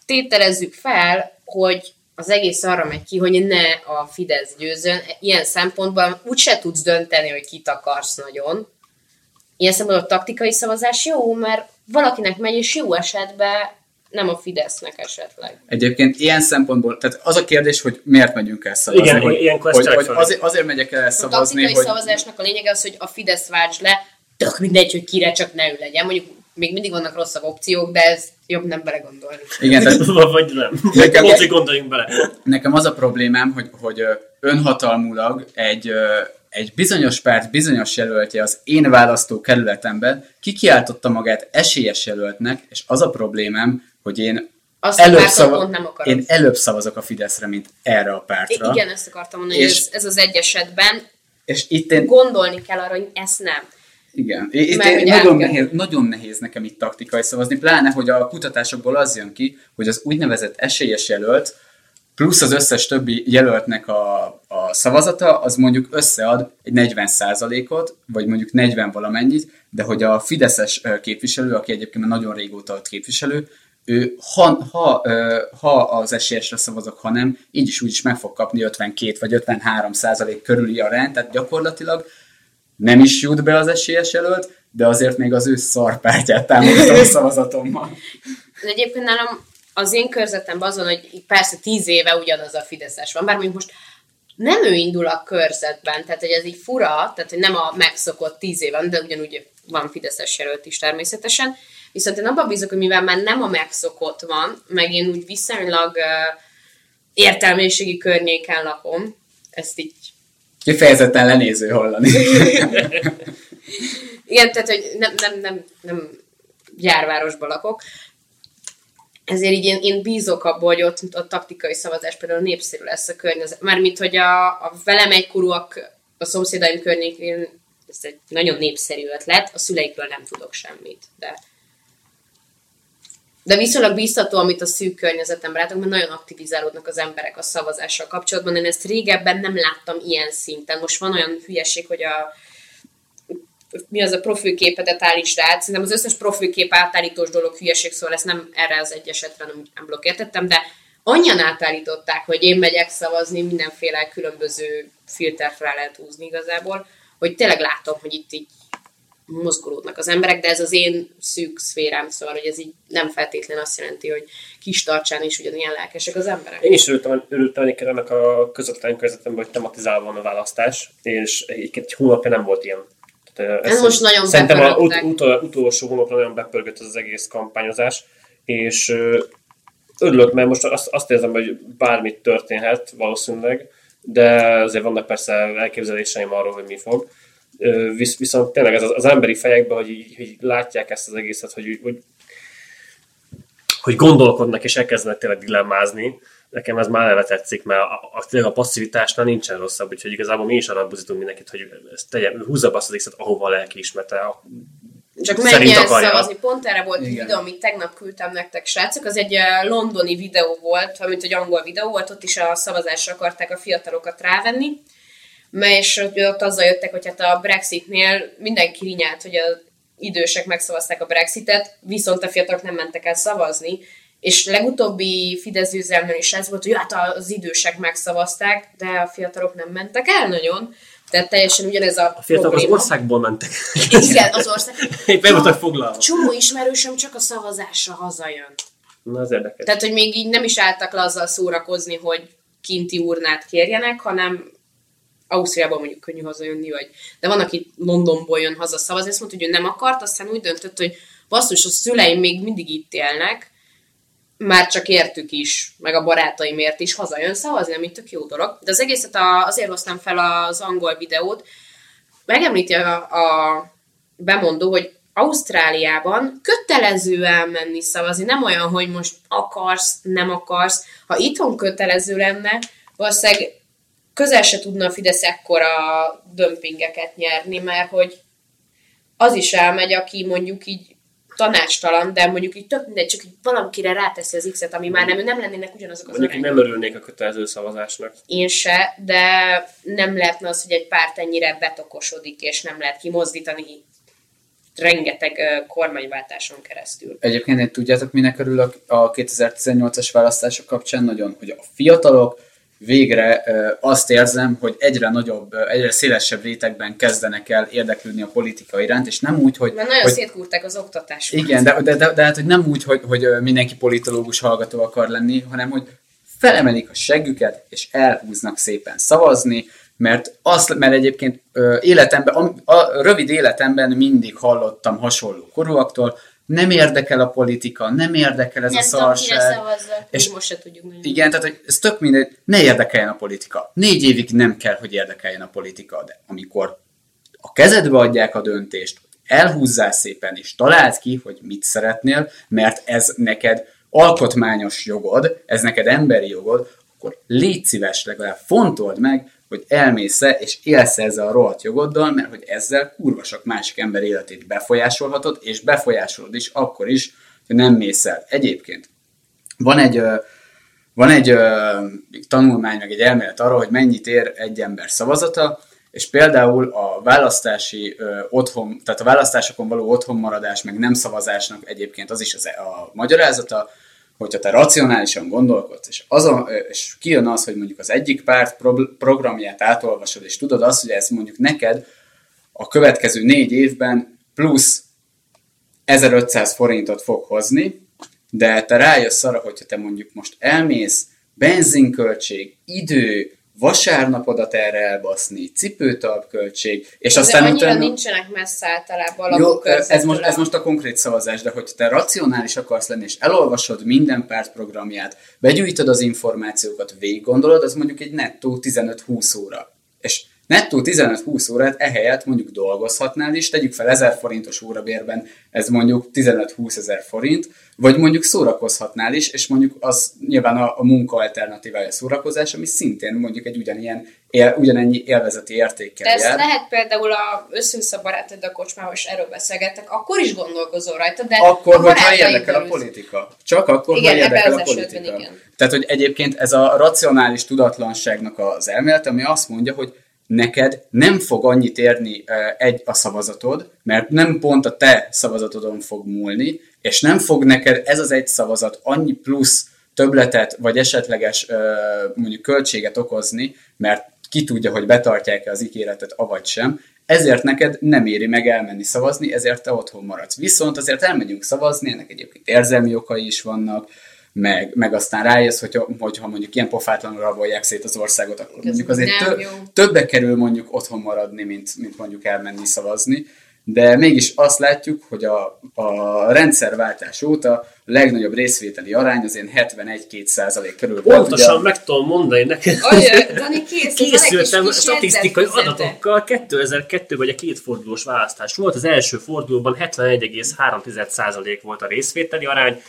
tételezzük fel, hogy az egész arra megy ki, hogy ne a Fidesz győzön. Ilyen szempontból úgyse tudsz dönteni, hogy kit akarsz nagyon. Ilyen szempontból a taktikai szavazás jó, mert valakinek megy, és jó esetben nem a Fidesznek esetleg. Egyébként ilyen szempontból, tehát az a kérdés, hogy miért megyünk el szavazni. Igen, hogy, ilyenkor ezt hogy, hogy azért, azért megyek el A szavazni, taktikai hogy szavazásnak a lényege az, hogy a Fidesz válts le, tök mindegy, hogy kire csak ne ő legyen. Mondjuk még mindig vannak rosszabb opciók, de ez jobb nem belegondolni. igen, tehát <laughs> Vagy nem. Nekem- Most, hogy gondoljunk bele. Nekem az a problémám, hogy, hogy önhatalmulag egy, egy bizonyos párt bizonyos jelöltje az én választókerületemben kikiáltotta magát esélyes jelöltnek, és az a problémám, hogy én Azt előbb, szava- pont nem én előbb szavazok a Fideszre, mint erre a I- pártra. igen, ezt akartam mondani, És- hogy ez, ez az egy esetben És itt én, gondolni kell arra, hogy ezt nem. Igen. Itt Mert nagyon, nehéz, nagyon nehéz nekem itt taktikai szavazni, pláne, hogy a kutatásokból az jön ki, hogy az úgynevezett esélyes jelölt plusz az összes többi jelöltnek a, a szavazata, az mondjuk összead egy 40%-ot, vagy mondjuk 40 valamennyit, de hogy a Fideszes képviselő, aki egyébként már nagyon régóta ott képviselő, ő ha, ha, ha az esélyesre szavazok, ha nem, így is úgy is meg fog kapni 52 vagy 53 százalék körüli arányt, tehát gyakorlatilag nem is jut be az esélyes jelölt, de azért még az ő szarpártyát támogatom szavazatommal. De egyébként nálam az én körzetemben azon, hogy persze tíz éve ugyanaz a Fideszes van, bár most nem ő indul a körzetben, tehát hogy ez így fura, tehát hogy nem a megszokott tíz éve, de ugyanúgy van Fideszes jelölt is természetesen, viszont én abban bízok, hogy mivel már nem a megszokott van, meg én úgy viszonylag uh, értelmiségi környéken lakom, ezt így Kifejezetten lenéző hallani. <laughs> Igen, tehát, hogy nem, nem, nem, nem gyárvárosban lakok. Ezért így én, én bízok abban, hogy ott a taktikai szavazás például népszerű lesz a környezet. Mármint, hogy a, a velem egykorúak a szomszédaim környékén, ez egy nagyon népszerű ötlet, a szüleikről nem tudok semmit, de de viszonylag biztató, amit a szűk környezetemben látok, mert nagyon aktivizálódnak az emberek a szavazással kapcsolatban. Én ezt régebben nem láttam ilyen szinten. Most van olyan hülyeség, hogy a mi az a profilképedet állítsd át. Szerintem az összes profilkép átállítós dolog hülyeség, szóval ezt nem erre az egy esetre nem, nem blokkertettem, de annyian átállították, hogy én megyek szavazni, mindenféle különböző filter fel lehet húzni igazából, hogy tényleg látom, hogy itt így mozgolódnak az emberek, de ez az én szűk szférám, szóval, hogy ez így nem feltétlen azt jelenti, hogy kis tartsán is ugyanilyen lelkesek az emberek. Én is örültem, örültem egyébként ennek a közvetlen körzetemben, hogy tematizálva van a választás, és egyébként egy hónapja nem volt ilyen. Tehát, Ez most nagyon Szerintem a ut- ut- utolsó hónapra nagyon bepörgött ez az egész kampányozás, és örülök, mert most azt, azt érzem, hogy bármit történhet valószínűleg, de azért vannak persze elképzeléseim arról, hogy mi fog. Visz, viszont tényleg ez az, az emberi fejekben, hogy, így- hogy látják ezt az egészet, hogy, hogy hogy gondolkodnak és elkezdenek tényleg dilemmázni, nekem ez már eleve tetszik, mert a, a, a passzivitásnál nincsen rosszabb, úgyhogy igazából mi is arra buzdítunk mindenkit, hogy ezt tegye, húzza be azt az X-et, ahova lelkiismerte. A, Csak menjen szavazni. Pont erre volt egy Igen. videó, amit tegnap küldtem nektek, srácok. Az egy londoni videó volt, amit egy angol videó volt, ott is a szavazásra akarták a fiatalokat rávenni. Mert és ott azzal jöttek, hogy hát a Brexitnél mindenki rinyált, hogy az idősek megszavazták a Brexitet, viszont a fiatalok nem mentek el szavazni. És legutóbbi Fidesz győzelmnél is ez volt, hogy hát az idősek megszavazták, de a fiatalok nem mentek el nagyon. Tehát teljesen ugyanez a, a fiatalok az probléma. országból mentek. Igen, az <laughs> ország. Éppen voltak foglalva. Csomó ismerősöm csak a szavazásra hazajön. Na, ez érdekes. Tehát, hogy még így nem is álltak le azzal szórakozni, hogy kinti urnát kérjenek, hanem Ausztriából mondjuk könnyű hazajönni, vagy... De van, aki Londonból jön haza szavazni, azt mondta, hogy ő nem akart, aztán úgy döntött, hogy basszus, a szüleim még mindig itt élnek, már csak értük is, meg a barátaimért is hazajön szavazni, ami tök jó dolog. De az egészet a, azért hoztam fel az angol videót, megemlíti a, a bemondó, hogy Ausztráliában kötelező elmenni szavazni, nem olyan, hogy most akarsz, nem akarsz. Ha itthon kötelező lenne, valószínűleg közel se tudna a Fidesz ekkora dömpingeket nyerni, mert hogy az is elmegy, aki mondjuk így tanácstalan, de mondjuk így tök mindegy, csak így valamikire ráteszi az X-et, ami már nem, nem lennének ugyanazok az Mondjuk arányok. nem örülnék a kötelező szavazásnak. Én se, de nem lehetne az, hogy egy párt ennyire betokosodik, és nem lehet kimozdítani rengeteg kormányváltáson keresztül. Egyébként én tudjátok, minek örülök a 2018-as választások kapcsán nagyon, hogy a fiatalok végre azt érzem, hogy egyre nagyobb, egyre szélesebb rétegben kezdenek el érdeklődni a politika iránt, és nem úgy, hogy... Mert nagyon hogy szétkúrták az oktatást. igen, de, de, de, de hát, hogy nem úgy, hogy, hogy mindenki politológus hallgató akar lenni, hanem hogy felemelik a seggüket, és elhúznak szépen szavazni, mert, azt, mert egyébként ö, életemben, a, a rövid életemben mindig hallottam hasonló korúaktól, nem érdekel a politika, nem érdekel ez nem a szarság. És- most se tudjuk nagyon. Igen, tehát hogy ez tök mindegy, ne érdekeljen a politika. Négy évig nem kell, hogy érdekeljen a politika, de amikor a kezedbe adják a döntést, elhúzzál szépen, és találd ki, hogy mit szeretnél, mert ez neked alkotmányos jogod, ez neked emberi jogod, akkor légy szíves, legalább fontold meg, hogy elmész és élsz ezzel a rohadt jogoddal, mert hogy ezzel kurva sok másik ember életét befolyásolhatod, és befolyásolod is akkor is, hogy nem mész el. Egyébként van egy, van egy tanulmány, meg egy elmélet arról, hogy mennyit ér egy ember szavazata, és például a választási otthon, tehát a választásokon való otthonmaradás, meg nem szavazásnak egyébként az is az, a magyarázata, hogyha te racionálisan gondolkodsz, és, azon, ö, és kijön az, hogy mondjuk az egyik párt pro- programját átolvasod, és tudod azt, hogy ez mondjuk neked a következő négy évben plusz 1500 forintot fog hozni, de te rájössz arra, hogyha te mondjuk most elmész, benzinköltség, idő, vasárnapodat erre elbaszni, cipőtalpköltség, és De aztán utána... nincsenek messze általában Jó, ez most, ez a- most a konkrét szavazás, de hogy te racionális akarsz lenni, és elolvasod minden párt programját, begyűjtöd az információkat, végig gondolod, az mondjuk egy nettó 15-20 óra. És nettó 15-20 órát ehelyett mondjuk dolgozhatnál is, tegyük fel 1000 forintos órabérben, ez mondjuk 15-20 ezer forint, vagy mondjuk szórakozhatnál is, és mondjuk az nyilván a, a munka alternatívája a szórakozás, ami szintén mondjuk egy ugyanilyen, él, ugyanennyi élvezeti De értékkel ezt jár. lehet például a össze a barátod a kocsmában, és erről beszélgettek, akkor is gondolkozol rajta, de Akkor, a hogyha érdekel a politika. Csak akkor, Igen, ha érdekel a politika. igen. Tehát, hogy egyébként ez a racionális tudatlanságnak az elmélet, ami azt mondja, hogy neked nem fog annyit érni egy a szavazatod, mert nem pont a te szavazatodon fog múlni, és nem fog neked ez az egy szavazat annyi plusz többletet, vagy esetleges mondjuk költséget okozni, mert ki tudja, hogy betartják-e az ígéretet, avagy sem, ezért neked nem éri meg elmenni szavazni, ezért te otthon maradsz. Viszont azért elmegyünk szavazni, ennek egyébként érzelmi okai is vannak, meg, meg aztán rájössz, hogy, hogyha mondjuk ilyen pofátlanul rabolják szét az országot, akkor Ez mondjuk azért tö- jó. többe kerül mondjuk otthon maradni, mint, mint mondjuk elmenni szavazni. De mégis azt látjuk, hogy a, a rendszerváltás óta a legnagyobb részvételi arány az ilyen 71-2 százalék körül volt. Pontosan Ugye, meg tudom mondani neked. Ajaj, Dani, kész, Készültem statisztikai adatokkal. 2002-ben ugye két fordulós választás volt. Az első fordulóban 71,3% volt a részvételi arány,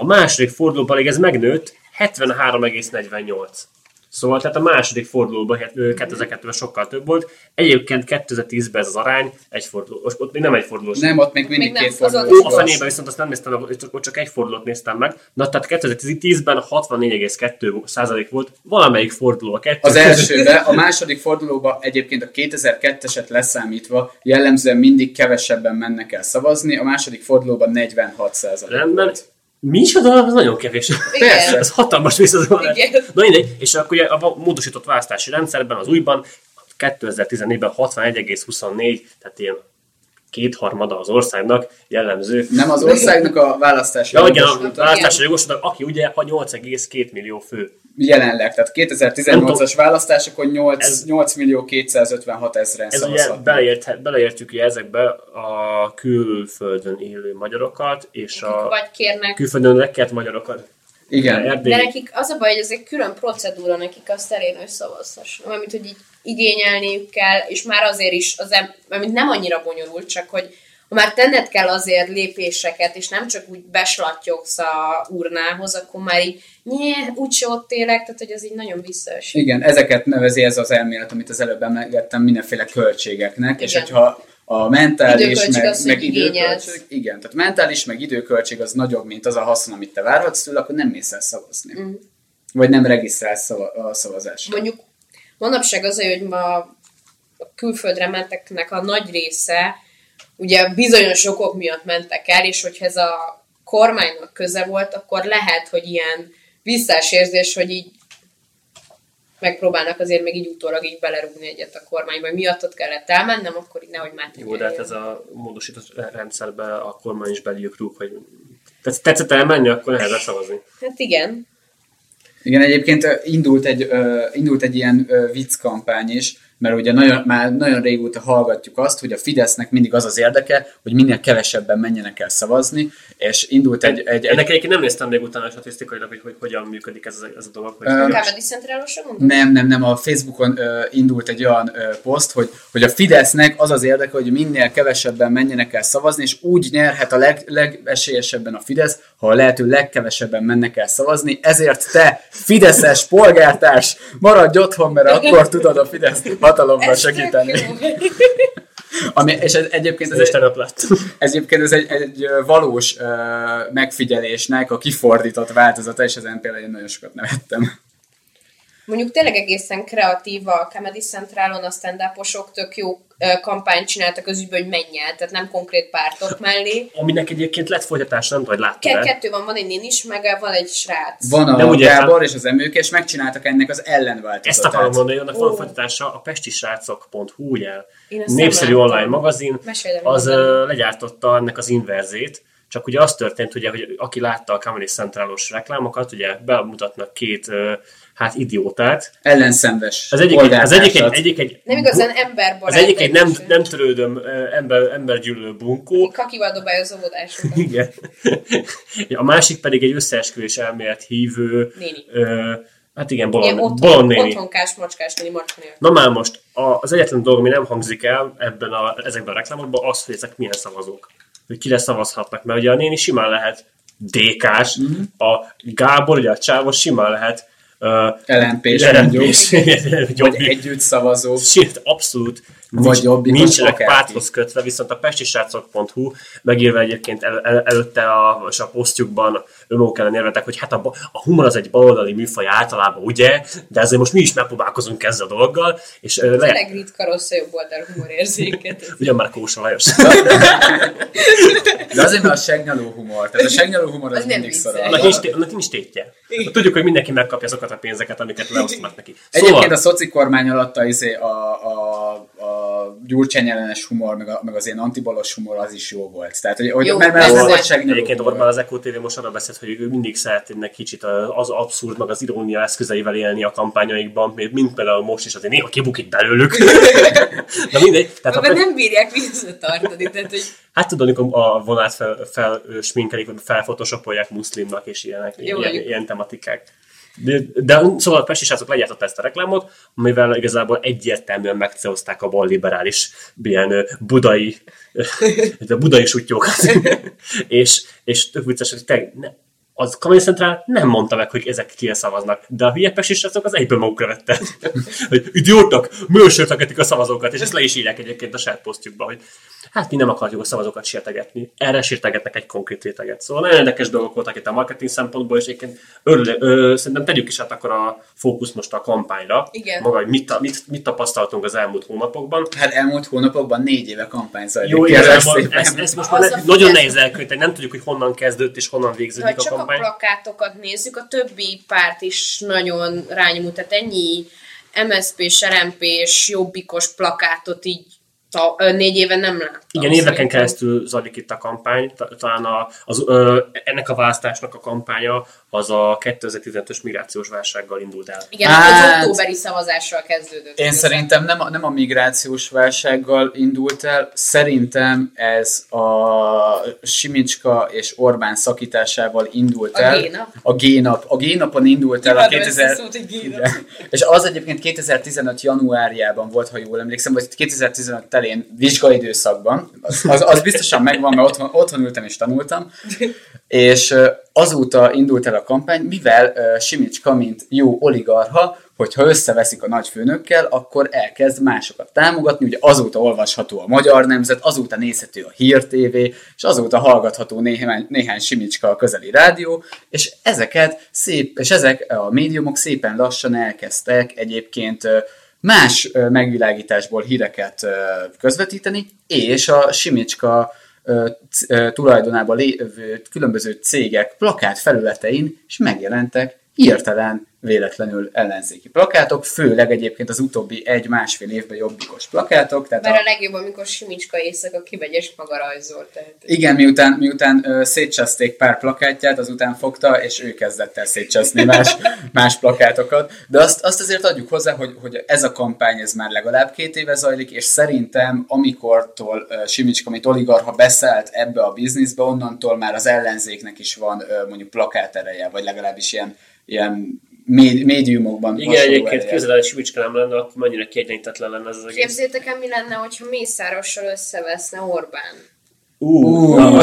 a második fordulóban pedig ez megnőtt 73,48. Szóval tehát a második fordulóban hát, ö, 2002-ben sokkal több volt. Egyébként 2010-ben ez az arány egy forduló. Most ott még nem egy fordulós. nem, ott még mindig Még két forduló. Is a fenében viszont azt nem néztem, ott csak egy fordulót néztem meg. Na, tehát 2010-ben 64,2 százalék volt valamelyik forduló. A kettő Az elsőbe, a második fordulóba egyébként a 2002-eset leszámítva jellemzően mindig kevesebben mennek el szavazni, a második fordulóban 46 százalék Rendben. volt. Micsoda? Ez nagyon kevés. Persze. <laughs> Ez hatalmas visszazolás. Igen. Na mindegy, és akkor ugye a módosított választási rendszerben, az újban 2014-ben 61,24, tehát ilyen kétharmada az országnak jellemző. Nem az országnak a választási Ja, igen, a választási jogosult, aki ugye ha 8,2 millió fő. Jelenleg, tehát Nem 2018-as tudom. választásokon 8, Ez- 8 millió 256 ezeren Ez ugye beleért, beleértjük ugye ezekbe a külföldön élő magyarokat, és a Vagy kérnek. külföldön lekelt magyarokat. Igen, Erdély. De nekik az a baj, hogy ez egy külön procedúra nekik azt elérni, hogy szavazhassanak. Mármint, hogy így igényelniük kell, és már azért is, az em, mármint nem annyira bonyolult, csak hogy már tenned kell azért lépéseket, és nem csak úgy beslattyogsz a urnához, akkor már így, nyé, úgyse ott élek, tehát hogy ez így nagyon visszaesik. igen, ezeket nevezi ez az elmélet, amit az előbb emlegettem, mindenféle költségeknek, és Igen. hogyha a mentális, Időköltség meg, az, meg időköltség, igen, tehát mentális, meg időköltség az nagyobb, mint az a haszon, amit te várhatsz tőle, akkor nem mész el szavazni. Mm. Vagy nem regisztrálsz szava, a szavazásra. Mondjuk manapság az, hogy ma a külföldre menteknek a nagy része ugye bizonyos okok miatt mentek el, és hogyha ez a kormánynak köze volt, akkor lehet, hogy ilyen visszás érzés, hogy így megpróbálnak azért még így utólag így belerúgni egyet a kormányba, hogy miattad kellett elmennem, akkor így nehogy már Jó, de hát ez a módosított rendszerbe a kormány is beljük rúg, hogy tetsz- tetszett elmenni, akkor nehezen szavazni. Hát igen. Igen, egyébként indult egy, indult egy ilyen vicc kampány is, mert ugye nagyon, már nagyon régóta hallgatjuk azt, hogy a Fidesznek mindig az az érdeke, hogy minél kevesebben menjenek el szavazni, és indult egy... egy, Ennek egy egyébként nem néztem még utána statisztikailag, hogy, hogy hogyan működik ez, a- ez a dolog. Hogy nem, nem, nem, a Facebookon ö, indult egy olyan ö, poszt, hogy, hogy a Fidesznek az az érdeke, hogy minél kevesebben menjenek el szavazni, és úgy nyerhet a leg, legesélyesebben a Fidesz, ha a lehető legkevesebben mennek el szavazni, ezért te, Fideszes polgártárs, maradj otthon, mert akkor tudod a Fidesz hatalomra Ez tök segíteni. Ami, és ez, egyébként ez, egy, lett. ez egyébként ez egy, egy valós ö, megfigyelésnek a kifordított változata, és ezen például én nagyon sokat nevettem. Mondjuk tényleg egészen kreatív a Comedy Centralon, a stand tök jó kampányt csináltak az ügyben, hogy menj el, tehát nem konkrét pártok mellé. Aminek egyébként lett folytatása, nem tudom, hogy láttad kettő van, van egy nén is, meg van egy srác. Van a úgy értem. Gábor és az emők, és megcsináltak ennek az ellenváltozatát. Ezt akarom mondani, hogy annak van folytatása a pestisrácok.hu, ugye? Én ezt nem Népszerű online magazin, Mesélj, de az minden. ö, legyártotta ennek az inverzét, csak ugye az történt, ugye, hogy aki látta a Comedy Centralos reklámokat, ugye bemutatnak két hát idiótát. Ellenszenves Az egyik, egy, az egyik, egy, egyik egy, Nem igazán emberbarát. az egyik egy nem, nem törődöm ember, embergyűlölő bunkó, Kakival dobálja az óvodásokat. Igen. <laughs> A másik pedig egy összeesküvés elmélet hívő, Néni. ö, hát igen, Ilyen bolond, otthon, bolond néni. otthonkás, macskás néni, macska. Na már most, az egyetlen dolog, ami nem hangzik el ebben a, ezekben a reklámokban, az, hogy ezek milyen szavazók. Hogy kire szavazhatnak. Mert ugye a néni simán lehet DK-s, Mhm. mm-hmm. a Gábor, ugye a csávos simán lehet uh, LNP-s mondjuk, <laughs> vagy együtt szavazó. Sőt, abszolút Vagy nincs, jobbikos nincsenek párthoz kötve, viszont a pestisrácok.hu megírva egyébként el, el, előtte a, és a posztjukban önmaguk ellen érvetek, hogy hát a, a humor az egy baloldali műfaj általában, ugye? De ezért most mi is megpróbálkozunk ezzel a dologgal, és ö, le, Tényleg ritka rossz a jobb oldal humorérzéket. <laughs> ugyan már Kósa Lajos. De azért, mert a segnyaló humor. Tehát a segnyaló humor az, Az nem mindig vicces. szar. annak, nincs, té- annak nincs tétje. Tudjuk, hogy mindenki megkapja azokat a pénzeket, amiket leosztanak neki. Egyébként a szoci kormány alatt a, izé, a, a, a gyurcsány ellenes humor, meg, a, meg az ilyen antibalos humor az is jó volt. Tehát, hogy, hogy Jó, mert, mert az segnyaló Egyébként. Orbán az Eko TV most arra beszélt, hogy ő mindig szeretnének kicsit az abszurd, meg az irónia eszközeivel élni a kampányaikban, még mint például most is azért néha kibukik belőlük. <laughs> Na mindegy. Tehát Mert a, nem bírják visszatartani, tehát hogy hát tudod, amikor a vonát fel, fel sminkelik, vagy felfotoshopolják muszlimnak, és ilyenek, Jó, ilyen, ilyen tematikák. De, de szóval a Pesti srácok legyártotta ezt a reklámot, amivel igazából egyértelműen megcélozták a balliberális ilyen budai, ö, <laughs> budai sutyókat. <laughs> és, és tök vicces, hogy te, ne, az Comedy Central nem mondta meg, hogy ezek kire szavaznak, de a hülye pesti srácok az egyből magukra vette. <laughs> hogy idiótak, műsörtegetik a szavazókat, és ezt le is írják egyébként a saját posztjukba, hogy hát mi nem akarjuk a szavazókat sértegetni. Erre sértegetnek egy konkrét réteget. Szóval nagyon érdekes dolgok voltak itt a marketing szempontból, és egyébként örül, ö, szerintem tegyük is át akkor a fókusz most a kampányra. Igen. Maga, hogy mit, mit, mit tapasztaltunk az elmúlt hónapokban. Hát elmúlt hónapokban négy éve kampány zajlik. Jó, szépen. ez, ez most már ne, nagyon nehéz elkönyveni, nem tudjuk, hogy honnan kezdődött és honnan végződik a csak a plakátokat nézzük, a többi párt is nagyon rányomult, tehát ennyi MSZP-s, RMP-s, jobbikos plakátot így ta, négy éve nem láttam. Igen, éveken szerintem. keresztül zajlik itt a kampány, Ta- talán a, az, ö, ennek a választásnak a kampánya az a 2015-ös migrációs válsággal indult el. Igen, Hát- az októberi szavazással kezdődött. Én Ez szerintem nem a, nem a migrációs válsággal indult el, szerintem ez a Simicska és Orbán szakításával indult A el. G-nap? A G-nap. A G-napon indult el a Imádom ezt a 2000... szót, hogy G-nap. Igen. És az egyébként 2015 januárjában volt, ha jól emlékszem, vagy 2015 telén vizsgaidőszakban. Az, az, az biztosan megvan, mert otthon, otthon ültem és tanultam. <laughs> És azóta indult el a kampány, mivel Simicska, mint jó oligarha, hogyha összeveszik a nagyfőnökkel, akkor elkezd másokat támogatni, ugye azóta olvasható a Magyar Nemzet, azóta nézhető a Hír TV, és azóta hallgatható néhány, néhány Simicska a közeli rádió, és ezeket szép, és ezek a médiumok szépen lassan elkezdtek egyébként más megvilágításból híreket közvetíteni, és a Simicska tulajdonában lévő különböző cégek plakát felületein is megjelentek hirtelen véletlenül ellenzéki plakátok, főleg egyébként az utóbbi egy-másfél évben jobbikos plakátok. Tehát Mert a a, legjobb, amikor Simicska éjszaka kimegy és maga rajzol. Tehát. igen, miután, miután ö, szétcseszték pár plakátját, azután fogta, és ő kezdett el szétcseszni más, <laughs> más plakátokat. De azt, azt azért adjuk hozzá, hogy, hogy ez a kampány ez már legalább két éve zajlik, és szerintem amikortól ö, Simicska, mint oligarha beszállt ebbe a bizniszbe, onnantól már az ellenzéknek is van ö, mondjuk plakátereje, vagy legalábbis ilyen, ilyen médi- médiumokban Igen, egyébként képzeld el, Simicska nem lenne, akkor mennyire kiegyenlítetlen lenne ez az egész. Képzétek el, mi lenne, hogyha Mészárossal összeveszne Orbán? Uh,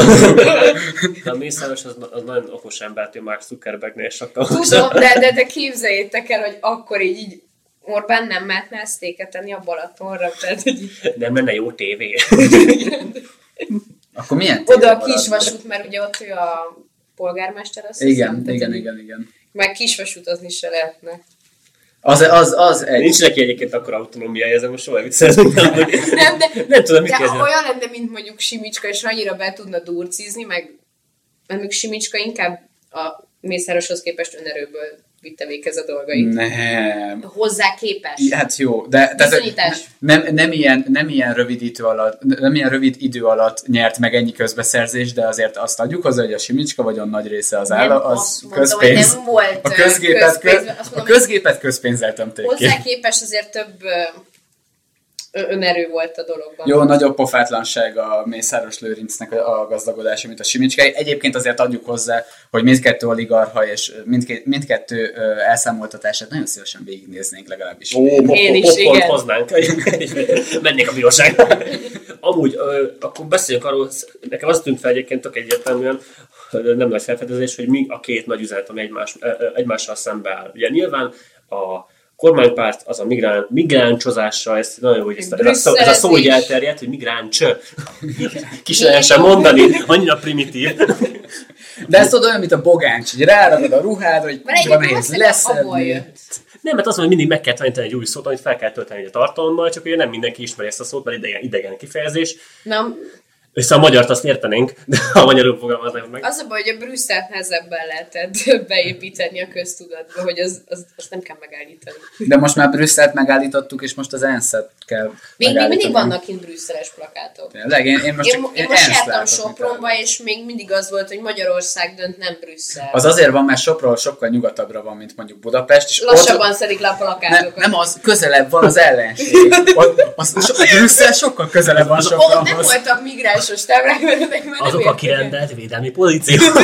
a Mészáros az, az nagyon okos embert, ő Mark Zuckerbergnél sokkal Tudom, de, de, de képzeljétek el, hogy akkor így, így Orbán nem mehetne esztéket tenni a Balatonra, tehát hogy Nem lenne jó tévé. <laughs> Akkor milyen oda a kisvasút, mert ugye ott ő a polgármester, azt Igen, hiszem, igen, így igen, igen. Meg kisvasútozni se lehetne. Az, az, az egy... Nincs neki egyébként akkor autonómiája, ezen most soha viccelni. Nem, de, nem tudom, mit de kezdeni. olyan lenne, mint mondjuk Simicska, és annyira be tudna durcizni, meg mert mondjuk Simicska inkább a Mészároshoz képest önerőből vitte véghez a dolgait. Nem. Hozzá képes. Hát jó, de tehát nem, nem, ilyen, nem, ilyen rövid idő alatt, nem ilyen rövid idő alatt nyert meg ennyi közbeszerzés, de azért azt adjuk hozzá, hogy a Simicska vagyon nagy része az áll, az azt mondtam, közpénz. nem volt, a közgépet, közpénz, köz, azt a mondom, közgépet közpénzzel tömték. Hozzá képes azért több önerő volt a dologban. Jó, nagyobb pofátlanság a Mészáros Lőrincnek a gazdagodása, mint a Simicskai. Egyébként azért adjuk hozzá, hogy mindkettő oligarha és mindkettő ö, elszámoltatását nagyon szívesen végignéznénk legalábbis. Ó, Én is, popcorn igen. hoznánk. <laughs> Mennék a bíróságba. Amúgy, ö, akkor beszéljünk arról, nekem az tűnt fel egyébként tök egyértelműen, nem nagy felfedezés, hogy mi a két nagy üzenet, ami egymás, ö, egymással szembe áll. Ugye nyilván a kormánypárt az a migrán, migráncsozásra, ezt nagyon jó, hogy ezt, ez, a szó, ez a szó így elterjedt, hogy migráncs. Ki se lehessen mondani, annyira primitív. De ez tudod olyan, mint a bogáncs, hogy ráragad a ruhád, hogy kurva nehéz leszedni. jött. Nem, mert az, hogy mindig meg kell tanítani egy új szót, amit fel kell tölteni egy tartalommal, csak ugye nem mindenki ismeri ezt a szót, mert idegen, idegen kifejezés. Na, Össze a magyart azt értenénk, de a magyarul fogalmaznak meg. az a baj, hogy a Brüsszelt nehezebben lehetett beépíteni a köztudatba, hogy az, az, azt nem kell megállítani. De most már Brüsszelt megállítottuk, és most az ENSZ-et kell Még, még mindig vannak kint brüsszeles plakátok. Tényleg, én, én most Én, csak mo- én most ENSZ jártam Sopronba, és még mindig az volt, hogy Magyarország dönt, nem Brüsszel. Az azért van, mert Sopron sokkal nyugatabbra van, mint mondjuk Budapest. És Lassabban szedik le a nem, plakátokat. nem az, közelebb van az ellenség. <laughs> Ott, az, so, Brüsszel sokkal közelebb van Ott nem Sopronhoz. voltak migránsos táblák, mert már nem Azok <laughs> a kirendelt védelmi pozíciók.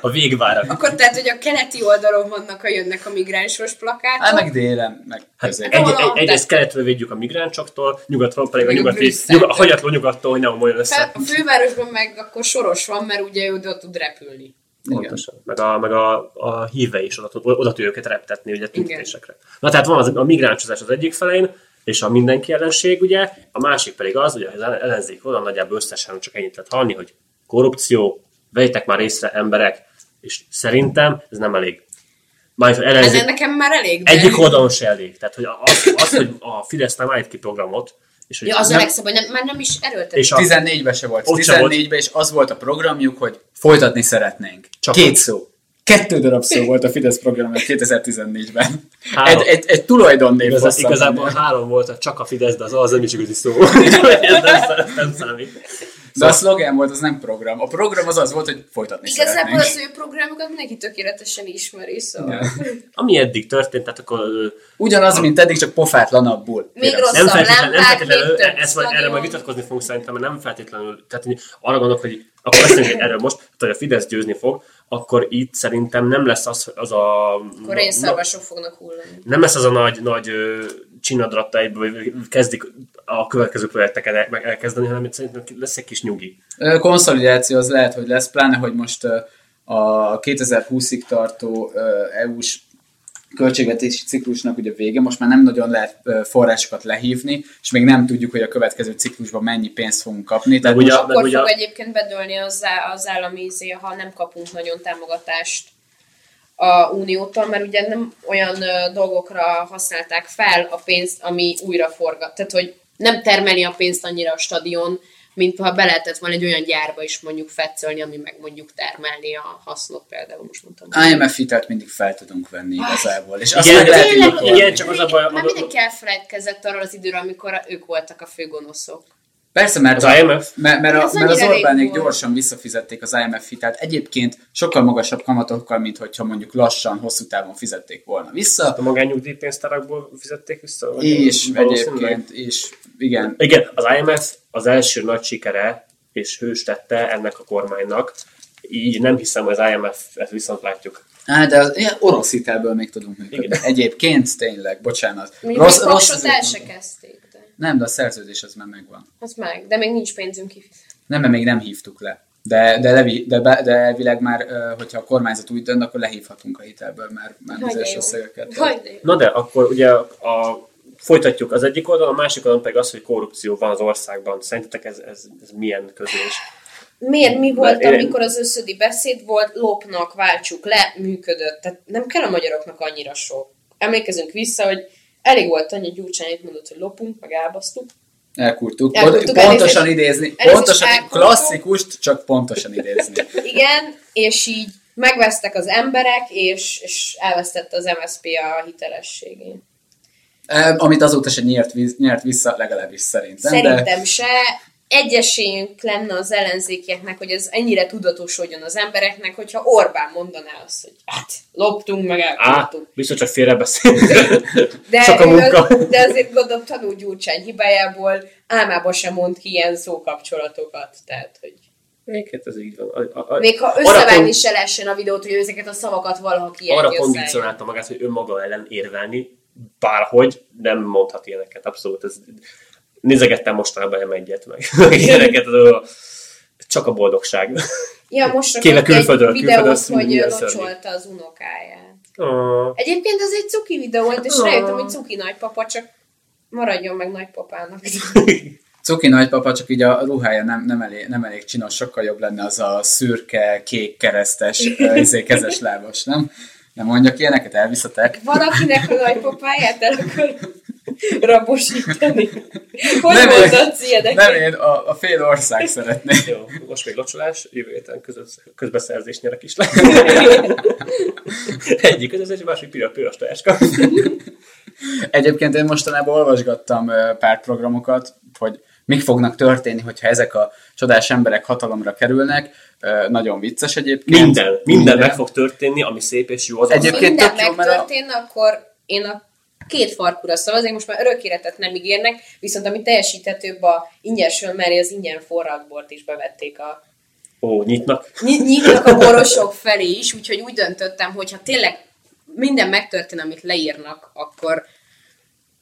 a végvárak. Akkor tehát, hogy a keleti oldalon vannak, ha jönnek a migránsos plakátok. Hát meg délen, meg Hát egy, egy, egyrészt keletről védjük a migránsoktól, nyugatról pedig a nyugati, nyugat, a hagyatló nyugattól, hogy ne omoljon össze. A fővárosban meg akkor soros van, mert ugye ő oda tud repülni. Pontosan. Meg a, meg a, a híve is oda, tud- oda tudja őket reptetni, ugye tüntetésekre. Na tehát van az, a migráncsozás az egyik felén, és a mindenki ellenség, ugye, a másik pedig az, hogy az ellenzék oda nagyjából összesen csak ennyit lehet hallani, hogy korrupció, vejtek már észre emberek, és szerintem ez nem elég. Mármint, hogy Ez ellenzék, nekem már elég, de... egyik oldalon se elég. Tehát, hogy az, az, hogy a Fidesz nem állít ki programot, és hogy Ja, az nem, a legszebb, hogy nem, már nem is erőltetik. és a, 14-ben se volt. Ott se volt. 14-ben és az volt a programjuk, hogy folytatni szeretnénk. Csak Két szó. Kettő darab szó volt a Fidesz programja 2014-ben. Három. Egy, egy, egy tulajdonnév Igaz, hosszabb igazából ennél. három volt, csak a Fidesz, de az az nem is igazi szó. <laughs> ez nem, nem számít. De a szlogán volt, az nem program. A program az az volt, hogy folytatni Igazából szeretnénk. az ő programokat mindenki tökéletesen ismeri, szóval... Ami eddig történt, tehát akkor Ugyanaz, mint eddig, csak pofátlanabbul. Még rosszabb. nem feltétlenül, nem feltétlenül még több ezt majd, erre majd vitatkozni fogunk szerintem, mert nem feltétlenül, tehát hogy arra gondolok, hogy akkor beszélünk erről most, tehát, hogy a Fidesz győzni fog, akkor itt szerintem nem lesz az, az a... Akkor na- én szarvasok fognak hullani. nem lesz az a nagy, nagy ö, csinadratta, egyből kezdik a következő projekteket elkezdeni, hanem itt szerintem lesz egy kis nyugi. Konszolidáció az lehet, hogy lesz, pláne, hogy most a 2020-ig tartó EU-s költségvetési ciklusnak ugye vége, most már nem nagyon lehet forrásokat lehívni, és még nem tudjuk, hogy a következő ciklusban mennyi pénzt fogunk kapni. Tehát ugye- Akkor ugye- fog egyébként bedőlni az, az állami izé, ha nem kapunk nagyon támogatást a uniótól, mert ugye nem olyan dolgokra használták fel a pénzt, ami újra forgat. Tehát, hogy nem termeli a pénzt annyira a stadion, mint ha be lehetett volna egy olyan gyárba is mondjuk fetszölni, ami meg mondjuk termelni a hasznot például, most mondtam. IMF hitelt mindig fel tudunk venni igazából. És azt Igen, meg lehet igen, csak az a baj, Már mindenki elfelejtkezett arról az időről, amikor ők voltak a főgonoszok. Persze, mert, Az IMF? mert, mert, a, mert az Orbánék gyorsan visszafizették az IMF hitelt. Egyébként sokkal magasabb kamatokkal, mint hogyha mondjuk lassan, hosszú távon fizették volna vissza. A magányugdíjpénztárakból fizették vissza? És egyébként, és igen, Igen, az IMF az első nagy sikere és hős tette ennek a kormánynak. Így nem hiszem, hogy az IMF ezt viszont látjuk. Á, de az ilyen orosz hitelből még tudunk működni. Igen. Egyébként tényleg, bocsánat. Mondjuk rossz, még Paksot el se kezdték, Nem, de a szerződés az már megvan. az meg, de még nincs pénzünk kifizetni. Nem, mert még nem hívtuk le. De, de, levi, de, be- de elvileg már, hogyha a kormányzat úgy dönt, akkor lehívhatunk a hitelből már, már bizonyos összegeket. Na de, akkor ugye a, folytatjuk az egyik oldalon, a másik oldalon pedig az, hogy korrupció van az országban. Szerintetek ez, ez, ez milyen közlés? Miért mi volt, én- amikor az összödi beszéd volt, lopnak, váltsuk le, működött. Tehát nem kell a magyaroknak annyira sok. Emlékezünk vissza, hogy elég volt annyi Gyurcsány, itt mondott, hogy lopunk, meg elbasztuk. Elkurtuk. Elkurtuk, pontosan elnézést. idézni. Pontosan, elkurtuk. klasszikust, csak pontosan idézni. <laughs> Igen, és így megvesztek az emberek, és, és elvesztette az MSZP a hitelességét. Em, Amit azóta se nyert, nyert vissza, legalábbis szerintem. De Szerintem se. Egy esélyünk lenne az ellenzékieknek, hogy ez ennyire tudatosodjon az embereknek, hogyha Orbán mondaná azt, hogy hát loptunk, meg Á, elkaptuk. biztos csak félrebeszél. De, Csak a munka. de azért gondolom tanul Gyurcsány hibájából álmába sem mond ki ilyen szókapcsolatokat. Tehát, hogy Egyébként ez így van. A, a, a, még ha arra összevágni kon- se lehessen a videót, hogy ezeket a szavakat valaha Arra kiejti kondicionálta magát, hogy önmaga ellen érvelni, bárhogy nem mondhat ilyeneket. Abszolút. Ez, nézegettem mostanában M1-et, meg ilyeneket. ez a- Csak a boldogság. Ja, most Kéne rakott egy videót, külföldről hogy locsolta az unokáját. Ah, Egyébként ez egy cuki videó volt, és Ah. rájöttem, hogy cuki nagypapa, csak maradjon meg nagypapának. <laughs> Cuki nagypapa, csak így a ruhája nem, nem, elég, nem elég csinos, sokkal jobb lenne az a szürke, kék, keresztes, izé, kezes lábas, nem? Nem mondjak ilyeneket, elviszatek? Valakinek a nagypapáját el akar rabosítani. Hogy Nem mondod ilyeneket? Nem én, a, a fél ország szeretné. jó, most még locsolás, jövő héten közös, közbeszerzés nyerek is le. <laughs> Egyik közös, másik piros, piros teáska. Egyébként én mostanában olvasgattam pár programokat, hogy mik fognak történni, hogyha ezek a csodás emberek hatalomra kerülnek. Nagyon vicces egyébként. Minden, minden meg fog történni, ami szép és jó az Egyébként Ha minden jó, mert a- megtörténne, akkor én a két farkura szavaznék, most már örök életet nem ígérnek, viszont ami teljesíthetőbb a ingyen sölmeri, az ingyen forradbort is bevették a Ó, nyitnak. Ny- nyitnak a borosok felé is, úgyhogy úgy döntöttem, hogy ha tényleg minden megtörtén, amit leírnak, akkor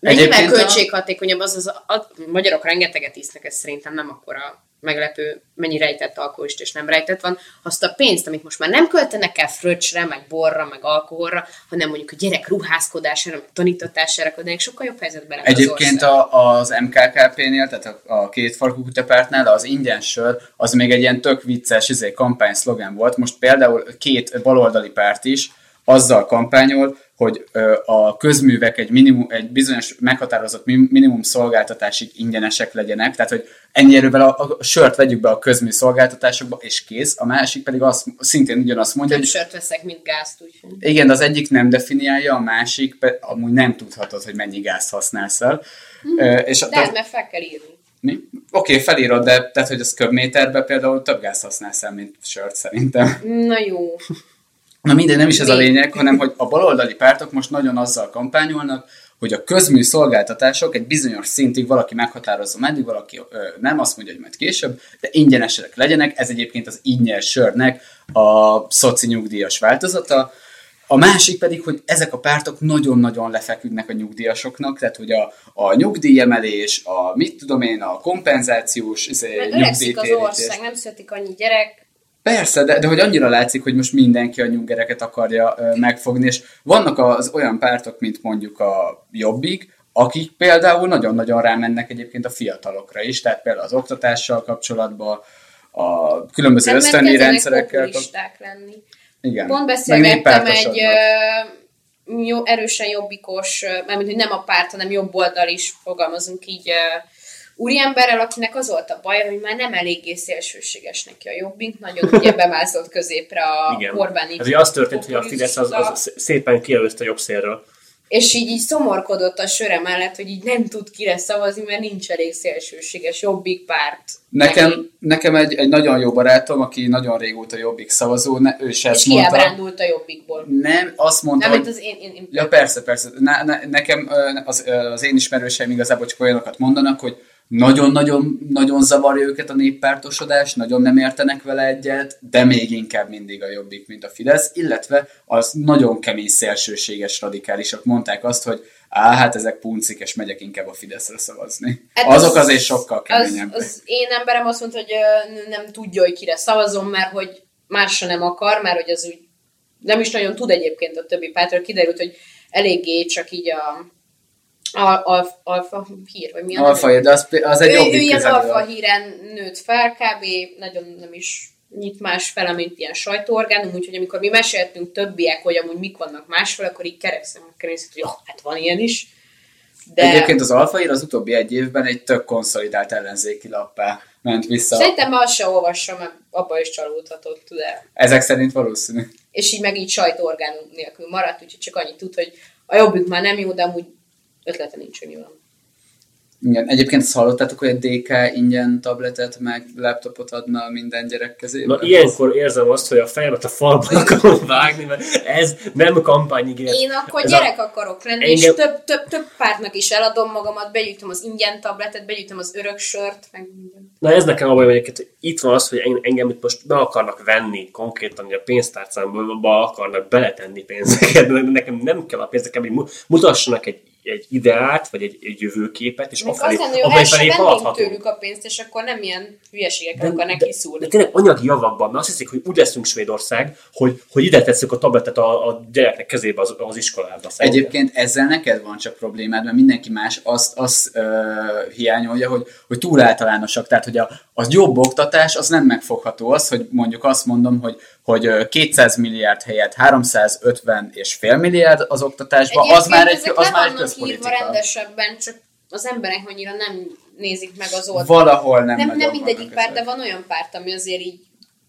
mennyivel a- költséghatékonyabb az, az a, a magyarok rengeteget isznak, ez szerintem nem akkora meglepő, mennyi rejtett alkoholist és nem rejtett van, azt a pénzt, amit most már nem költenek el fröccsre, meg borra, meg alkoholra, hanem mondjuk a gyerek ruházkodására, meg tanítatására költenek, sokkal jobb helyzetben lenne az Egyébként ország. a, az MKKP-nél, tehát a, a két farkú kutyapártnál az ingyen sör, az még egy ilyen tök vicces izé, kampány szlogen volt. Most például két baloldali párt is azzal kampányol, hogy a közművek egy, minimum, egy bizonyos meghatározott mi- minimum szolgáltatásig ingyenesek legyenek, tehát hogy ennyi erővel a, a sört vegyük be a közmű szolgáltatásokba, és kész. A másik pedig azt, szintén ugyanazt mondja, Több hogy sört veszek, mint gázt, úgyhogy. igen, de az egyik nem definiálja, a másik pe- amúgy nem tudhatod, hogy mennyi gázt használsz el. Ö, és a, De ez mert fel kell írni. mi? Oké, felírod, de tehát, hogy az köbméterben például több gáz használsz el, mint sört szerintem. Na jó. Na minden, nem is ez a lényeg, hanem hogy a baloldali pártok most nagyon azzal kampányolnak, hogy a közmű szolgáltatások egy bizonyos szintig valaki meghatározza, meddig valaki ö, nem, azt mondja, hogy majd később, de ingyenesek legyenek, ez egyébként az ingyen sörnek a szoci nyugdíjas változata. A másik pedig, hogy ezek a pártok nagyon-nagyon lefeküdnek a nyugdíjasoknak, tehát hogy a, a nyugdíjemelés, a mit tudom én, a kompenzációs izé, Mert öregszik az nyugdíjtérítés. ország, nem születik annyi gyerek, Persze, de, de hogy annyira látszik, hogy most mindenki a nyuggereket akarja ö, megfogni, és vannak az olyan pártok, mint mondjuk a Jobbik, akik például nagyon-nagyon rámennek egyébként a fiatalokra is, tehát például az oktatással kapcsolatban, a különböző Hát, mert kezdenek rendszerekkel lenni. Igen. Pont beszélgettem egy ö, jó, erősen jobbikos, mármint, hogy nem a párt, hanem jobb oldal is, fogalmazunk így, ö, úriemberrel, akinek az volt a baj, hogy már nem eléggé szélsőséges neki a jobbink, nagyon ugye bemászott középre a Igen. Orbáni. Ez ugye az történt, hogy a Fidesz az, az szépen kielőzte jobb szélről. És így, így szomorkodott a söre mellett, hogy így nem tud kire szavazni, mert nincs elég szélsőséges jobbik párt. Nekem, nekem egy, egy nagyon jó barátom, aki nagyon régóta Jobbik szavazó, ne, ő se És ezt mondta. a jobbikból. Nem, azt mondta, Nem, hogy... mint az én, én, én Ja, persze, persze. Ne, ne, nekem az, az én ismerőseim igazából csak olyanokat mondanak, hogy nagyon-nagyon nagyon zavarja őket a néppártosodás, nagyon nem értenek vele egyet, de még inkább mindig a jobbik, mint a Fidesz, illetve az nagyon kemény szélsőséges radikálisok mondták azt, hogy á, hát ezek puncik, és megyek inkább a Fideszre szavazni. Hát Azok az- azért sokkal az, keményebbek. az én emberem azt mondta, hogy nem tudja, hogy kire szavazom, mert hogy másra nem akar, mert hogy az úgy nem is nagyon tud egyébként a többi pártról. Kiderült, hogy eléggé csak így a, alfa hír, vagy mi? Alfa, de az, az egy ő, ő jobbik ilyen közelről. alfa híren nőtt fel, kb. nagyon nem is nyit más fele, mint ilyen sajtóorgánum, úgyhogy amikor mi meséltünk többiek, hogy amúgy mik vannak másfél, akkor így kerekszemekkel nézett, hogy jó, hát van ilyen is. De... Egyébként az Alfaír az utóbbi egy évben egy tök konszolidált ellenzéki lappá ment vissza. Szerintem azt se olvassa, mert abba is csalódhatott, de... Ezek szerint valószínű. És így meg így sajtóorgánum nélkül maradt, úgyhogy csak annyit tud, hogy a jobbik már nem jó, de amúgy ötlete nincs, hogy mi van. Igen. Egyébként azt hallottátok, hogy a DK ingyen tabletet meg laptopot adna minden gyerek kezébe? Na ilyenkor érzem azt, hogy a fejemet a falba akarom vágni, mert ez nem kampányigér. Én akkor Ez gyerek a- akarok lenni, Engem- és több, több, több pártnak is eladom magamat, begyűjtöm az ingyen tabletet, begyűjtöm az örök sört, meg minden. Na ez nekem a baj, hogy itt van az, hogy en- engem itt most be akarnak venni konkrétan, hogy a pénztárcámból akarnak beletenni pénzeket, de nekem nem kell a pénz, nekem mutassanak egy, egy ideát, vagy egy, egy jövőképet, és Még afelé, az lenne felé haladhatunk. tőlük a pénzt, és akkor nem ilyen hülyeségekre akarnak de, kiszúrni. de tényleg anyagi javakban, mert azt hiszik, hogy úgy leszünk Svédország, hogy, hogy ide tesszük a tabletet a, a gyereknek kezébe az, az iskolába. Szerintem. Egyébként ezzel neked van csak problémád, mert mindenki más azt, azt ö, hiányolja, hogy, hogy túl általánosak. Tehát, hogy a, az jobb oktatás az nem megfogható. Az, hogy mondjuk azt mondom, hogy, hogy ö, 200 milliárd helyett 350 és fél milliárd az oktatásban, az már egy, az már egy közpolitika. rendesebben, csak az emberek annyira nem nézik meg az oldalt. Valahol nem nem, nem mindegyik párt, de van olyan párt, ami azért így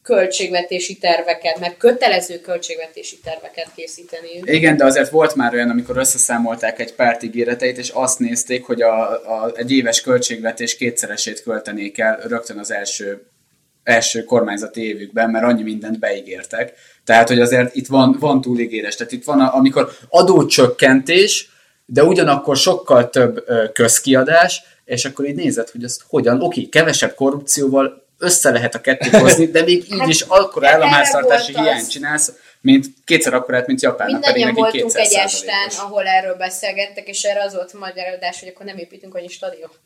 költségvetési terveket, meg kötelező költségvetési terveket készíteni. Igen, de azért volt már olyan, amikor összeszámolták egy párt ígéreteit, és azt nézték, hogy a, a, egy éves költségvetés kétszeresét költenék el rögtön az első, első kormányzati évükben, mert annyi mindent beígértek. Tehát, hogy azért itt van, van túligérés. Tehát itt van, a, amikor adócsökkentés, de ugyanakkor sokkal több közkiadás, és akkor így nézed, hogy ezt hogyan, oké, kevesebb korrupcióval össze lehet a kettőt hozni, de még így Hát, is akkor államháztartási hiányt csinálsz, mint kétszer akkorát, mint Japánnak, pedig neki voltunk 200 egy esten, ahol erről beszélgettek, és erre az volt a magyarázás, hogy akkor nem építünk annyi stadiont.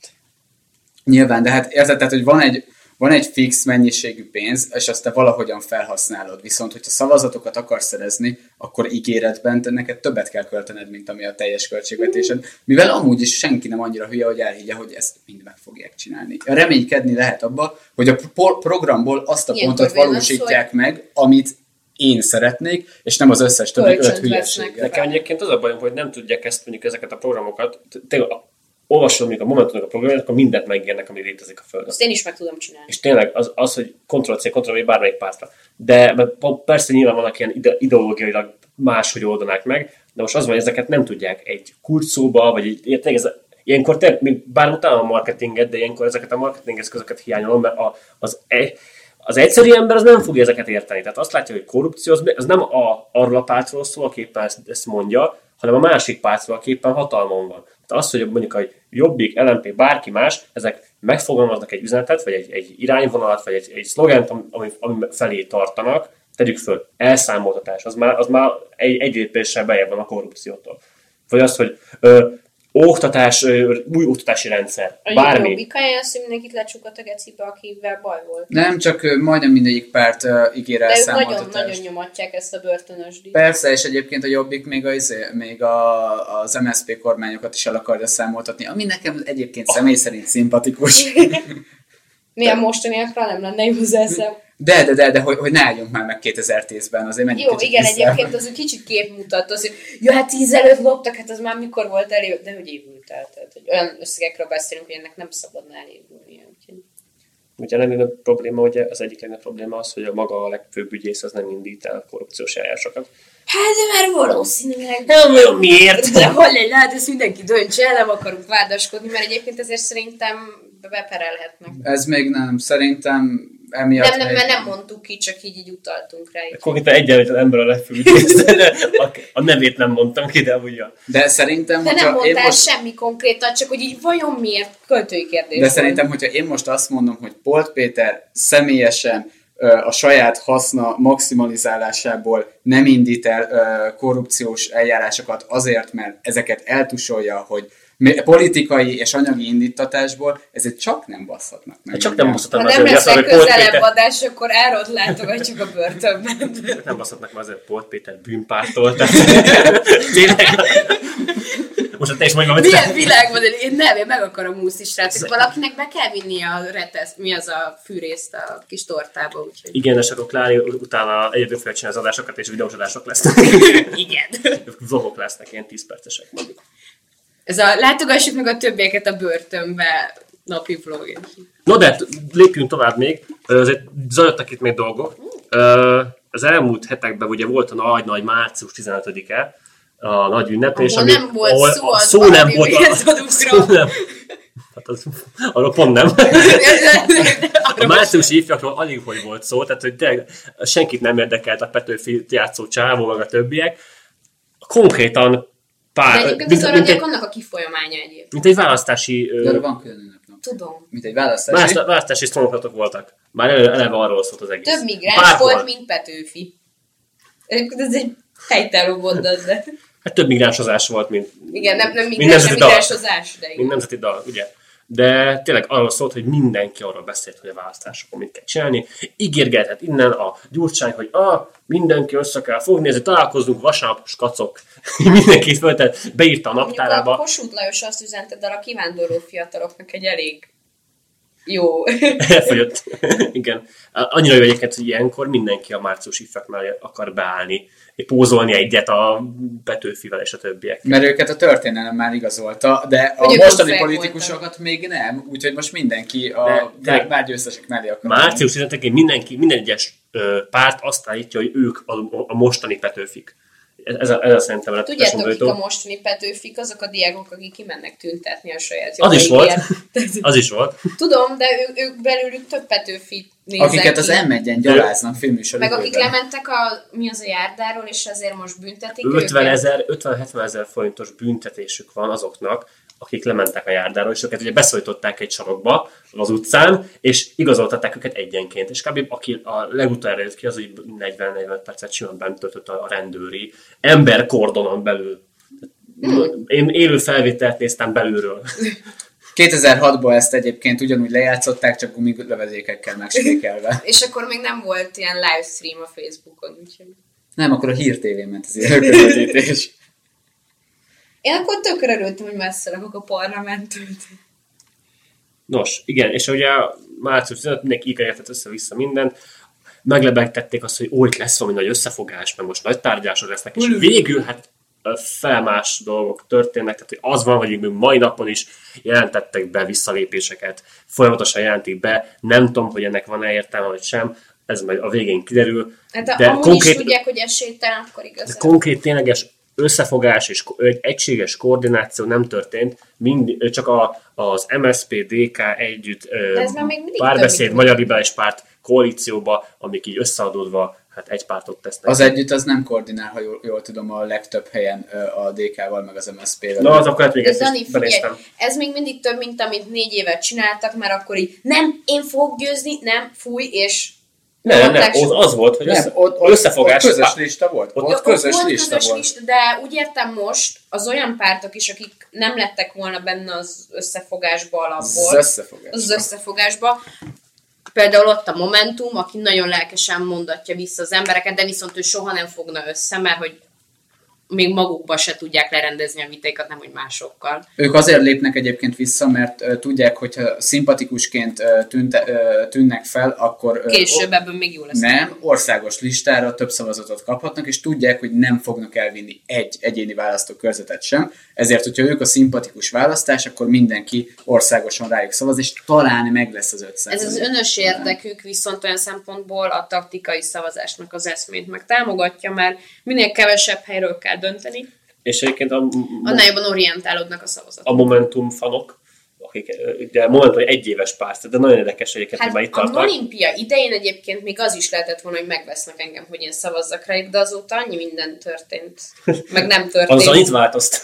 Nyilván, de hát érted, tehát, hogy van egy, van egy fix mennyiségű pénz, és azt te valahogyan felhasználod. Viszont, hogyha szavazatokat akarsz szerezni, akkor ígéretben te neked többet kell költened, mint ami a teljes költségvetésed. Mivel amúgy is senki nem annyira hülye, hogy elhiggye, hogy ezt mind meg fogják csinálni. Reménykedni lehet abba, hogy a pro- programból azt a Ilyenkor pontot valósítják meg, amit én szeretnék, és nem az összes többi öt hülyeség. Nekem egyébként az a bajom, hogy nem tudják ezt mondjuk ezeket a programokat, tényleg a- olvasod mondjuk a Momentumnak a programját, akkor mindent megírnak, ami létezik a Földön. Azt én is meg tudom csinálni. És tényleg az, az hogy Ctrl-C, Ctrl-V bármelyik pártra. De persze nyilván vannak ilyen ide, ideológiailag máshogy oldanák meg, de most az van, hogy ezeket nem tudják egy kulcsszóba, vagy egy, tényleg ez, ilyenkor tényleg, még bár utálom a marketinget, de ilyenkor ezeket a marketing eszközöket hiányolom, mert a, az, e, az egyszerű ember az nem fogja ezeket érteni. Tehát azt látja, hogy korrupció az, az nem a, arról a pártról szól, aki éppen ezt, ezt mondja, hanem a másik pártról, aki éppen hatalmon van. Az, hogy mondjuk a Jobbik, LMP, bárki más, ezek megfogalmaznak egy üzenetet, vagy egy, egy irányvonalat, vagy egy, egy szlogent, ami, ami felé tartanak, tegyük föl, elszámoltatás, az már, az már egy, egy lépéssel bejebb van a korrupciótól. Vagy az, hogy ö, oktatás, új oktatási rendszer, A bármi. jobbik helyen azt, hogy mindenkit lecsukat a gecibe, akivel baj volt. Nem, csak majdnem mindegyik párt uh, ígér De ők nagyon, elszámoltatást. nagyon nyomatják ezt a börtönös díjat. Persze, és egyébként a Jobbik még, a, izé- még a, az MSZP kormányokat is el akarja számoltatni, ami nekem egyébként személy szerint szimpatikus. <laughs> Milyen mostaniakra nem lenne jó az eszem. De, de, de, de hogy, hogy ne álljunk már meg 2010-ben, azért menjünk Jó, igen, vissza. egyébként az egy kicsit képmutató, az, hogy ja, hát tíz előtt loptak, hát az már mikor volt elég, de hogy évült el, tehát hogy olyan összegekről beszélünk, hogy ennek nem szabadna elévülnie. Úgyhogy... Ugye a legnagyobb probléma, ugye az egyik legnagyobb probléma az, hogy a maga a legfőbb ügyész az nem indít el korrupciós eljárásokat. Hát de már valószínűleg. Nem tudom miért. De hol egy lehet, ezt mindenki döntse el, nem akarunk vádaskodni, mert egyébként ezért szerintem beperelhetnek. Ez még nem, szerintem emiatt Nem, nem, mert nem mondtuk ki, csak így, így utaltunk rá. Konkrétan egyenlőtlen ember a <laughs> de a, a nevét nem mondtam ki, de ugye. De szerintem, De nem mondtál most, semmi konkrétat, csak hogy így vajon miért költői kérdés. de volt. szerintem, hogyha én most azt mondom, hogy Polt Péter személyesen a saját haszna maximalizálásából nem indít el korrupciós eljárásokat azért, mert ezeket eltusolja, hogy politikai és anyagi indítatásból, ezért csak nem basszhatnak meg. Csak nem baszhatnak Ha meg nem azért, lesz legközelebb adás, akkor Árod látogatjuk a börtönben. <laughs> nem baszhatnak meg azért Polt Péter bűnpártól, <laughs> tényleg. Most te is mondjam, hogy Milyen világban, én nem, én meg akarom úszni, srácok. Valakinek be kell vinni a retesz, mi az a fűrészt a kis tortába, úgyhogy... igen, és akkor Klári utána egyedül fel csinálni az adásokat, és videós adások lesznek. <laughs> Igen. Vlogok lesznek, ilyen 10 percesek mondjuk. Ez a látogassuk meg a többieket a börtönbe napi vlog. No, de lépjünk tovább még. Azért zajlottak itt még dolgok. Az elmúlt hetekben ugye volt a nagy-nagy március 15-e, a nagy ünneplés, Ahol nem volt ahol szó a szó nem volt. A, szó nem. Hát az, arról pont nem. A márciusi ifjakról alig hogy volt szó, tehát hogy tényleg senkit nem érdekelt a Petőfi játszó csávó, meg a többiek. Konkrétan De pár, egyébként az mint, mint, aranyag annak a kifolyamánya egyébként. mint egy választási ö, De van külön ünnepnap. Tudom. Mint egy választási. Választá- választási sztrónokratok voltak. Már eleve, eleve arról szólt az egész. Több migráns Bárhol. volt, mint Petőfi. Egyébként ez egy helytálló mondat, de... Hát több migránsozás volt, mint, Igen, nem, nem mint migráns, nem nemzeti dal. migránsozás, de Mint igen. nemzeti dal, ugye? De tényleg arról szólt, hogy mindenki arról beszélt, hogy a választásokon mit kell csinálni. Ígérgetett innen a gyurcsány, hogy ah, mindenki össze kell fogni, ezért találkozunk vasárnap, skacok. <laughs> Mindenkit föltett, beírta a Mondjuk a naptárába. Kossuth Lajos azt üzente, de a kivándorló fiataloknak egy elég jó. <laughs> Elfogyott. Igen. Annyira jó egyébként, hogy ilyenkor mindenki a március ifjaknál akar beállni, pózolni egyet a Petőfivel és a többiek. Mert őket a történelem már igazolta, de a ők mostani politikusokat még nem, úgyhogy most mindenki a De- már győztesek mellé akar. Március 15-én mindenki, minden egyes párt azt állítja, hogy ők a, a mostani Petőfik. Ez, a, ez a szerintem a Tudjátok, kik a mostani Petőfik, azok a diákok, akik kimennek tüntetni a saját Az is volt. <laughs> Az is volt. Tudom, de ők, ők belőlük több Petőfit nézek Akiket az ki. M1-en gyaláznak filmműsor Meg akik lementek a, mi az a járdáról, és ezért most büntetik 50 őket. ezer, 50-70 ezer forintos büntetésük van azoknak, akik lementek a járdáról, és őket ugye beszorították egy sarokba az utcán, és igazoltatták őket egyenként. És kb. aki a legutoljára jött ki, az így 40-40 percet simán bent töltött a rendőri emberkordonon belül. Hmm. Én élő felvételt néztem belülről. <laughs> 2006-ban ezt egyébként ugyanúgy lejátszották, csak gumilövedékekkel megspékelve. <laughs> És akkor még nem volt ilyen livestream a Facebookon, úgyhogy... Nem, akkor a Hír TV ment az élőközvetítés. <laughs> Én akkor tökre örültem, hogy messze lakok a parlamenttől. Nos, igen, és ugye március 15 mindenki ígérgetett össze-vissza mindent, meglebegtették azt, hogy ó, itt lesz valami nagy összefogás, meg most nagy tárgyások lesznek, és végül hát felmás dolgok történnek, tehát hogy az van, hogy még mai napon is jelentettek be visszalépéseket, folyamatosan jelentik be, nem tudom, hogy ennek van-e értelme, vagy sem, ez majd a végén kiderül, Hát de de amúgy konkrét, is tudják, hogy esélytelen, akkor de igazán. konkrét tényleges összefogás és egy egységes koordináció nem történt, mind, csak a, az MSZP, DK együtt párbeszéd, Magyar Liberális Párt koalícióba, amik így összeadódva, hát egy pártot tesznek. Az együtt az nem koordinál, ha jól, jól tudom, a legtöbb helyen a DK-val, meg az MSZP-vel. Na, az akkor hát még ezt Dani, is figyelj, ez még mindig több, mint amit négy évet csináltak, mert akkor így nem, én fogok győzni, nem, fúj, és Nem, nem, az, az volt, hogy össze, nem, ott, ott, összefogás. ott közös lista volt. Ott, Ott- közös volt lista közös volt. lista, de úgy értem most, az olyan pártok is, akik nem lettek volna benne az összefogásba Az alapból, összefogás. az összefogásba, Például ott a Momentum, aki nagyon lelkesen mondatja vissza az embereket, de viszont ő soha nem fogna össze, mert hogy még magukba se tudják lerendezni a vitáikat, nem hogy másokkal. Ők azért lépnek egyébként vissza, mert uh, tudják, hogyha szimpatikusként uh, tűnte, uh, tűnnek fel, akkor... Uh, Később ebből még jó lesz. Nem, országos listára több szavazatot kaphatnak, és tudják, hogy nem fognak elvinni egy egyéni választókörzetet sem. Ezért, hogyha ők a szimpatikus választás, akkor mindenki országosan rájuk szavaz, és talán meg lesz az 500. Ez az önös érdekük viszont olyan szempontból a taktikai szavazásnak az eszmét meg támogatja, mert minél kevesebb helyről kell dönteni, És egyébként a, annál jobban orientálódnak a szavazatok. a Momentum fanok, akik, ugye Momentum egy egyéves párt, de nagyon érdekes egyébként, hogy már Hát itt a olimpia idején egyébként még az is lehetett volna, hogy megvesznek engem, hogy én szavazzak rájuk, de azóta annyi minden történt. Meg nem <laughs> történt. Az annyit változt.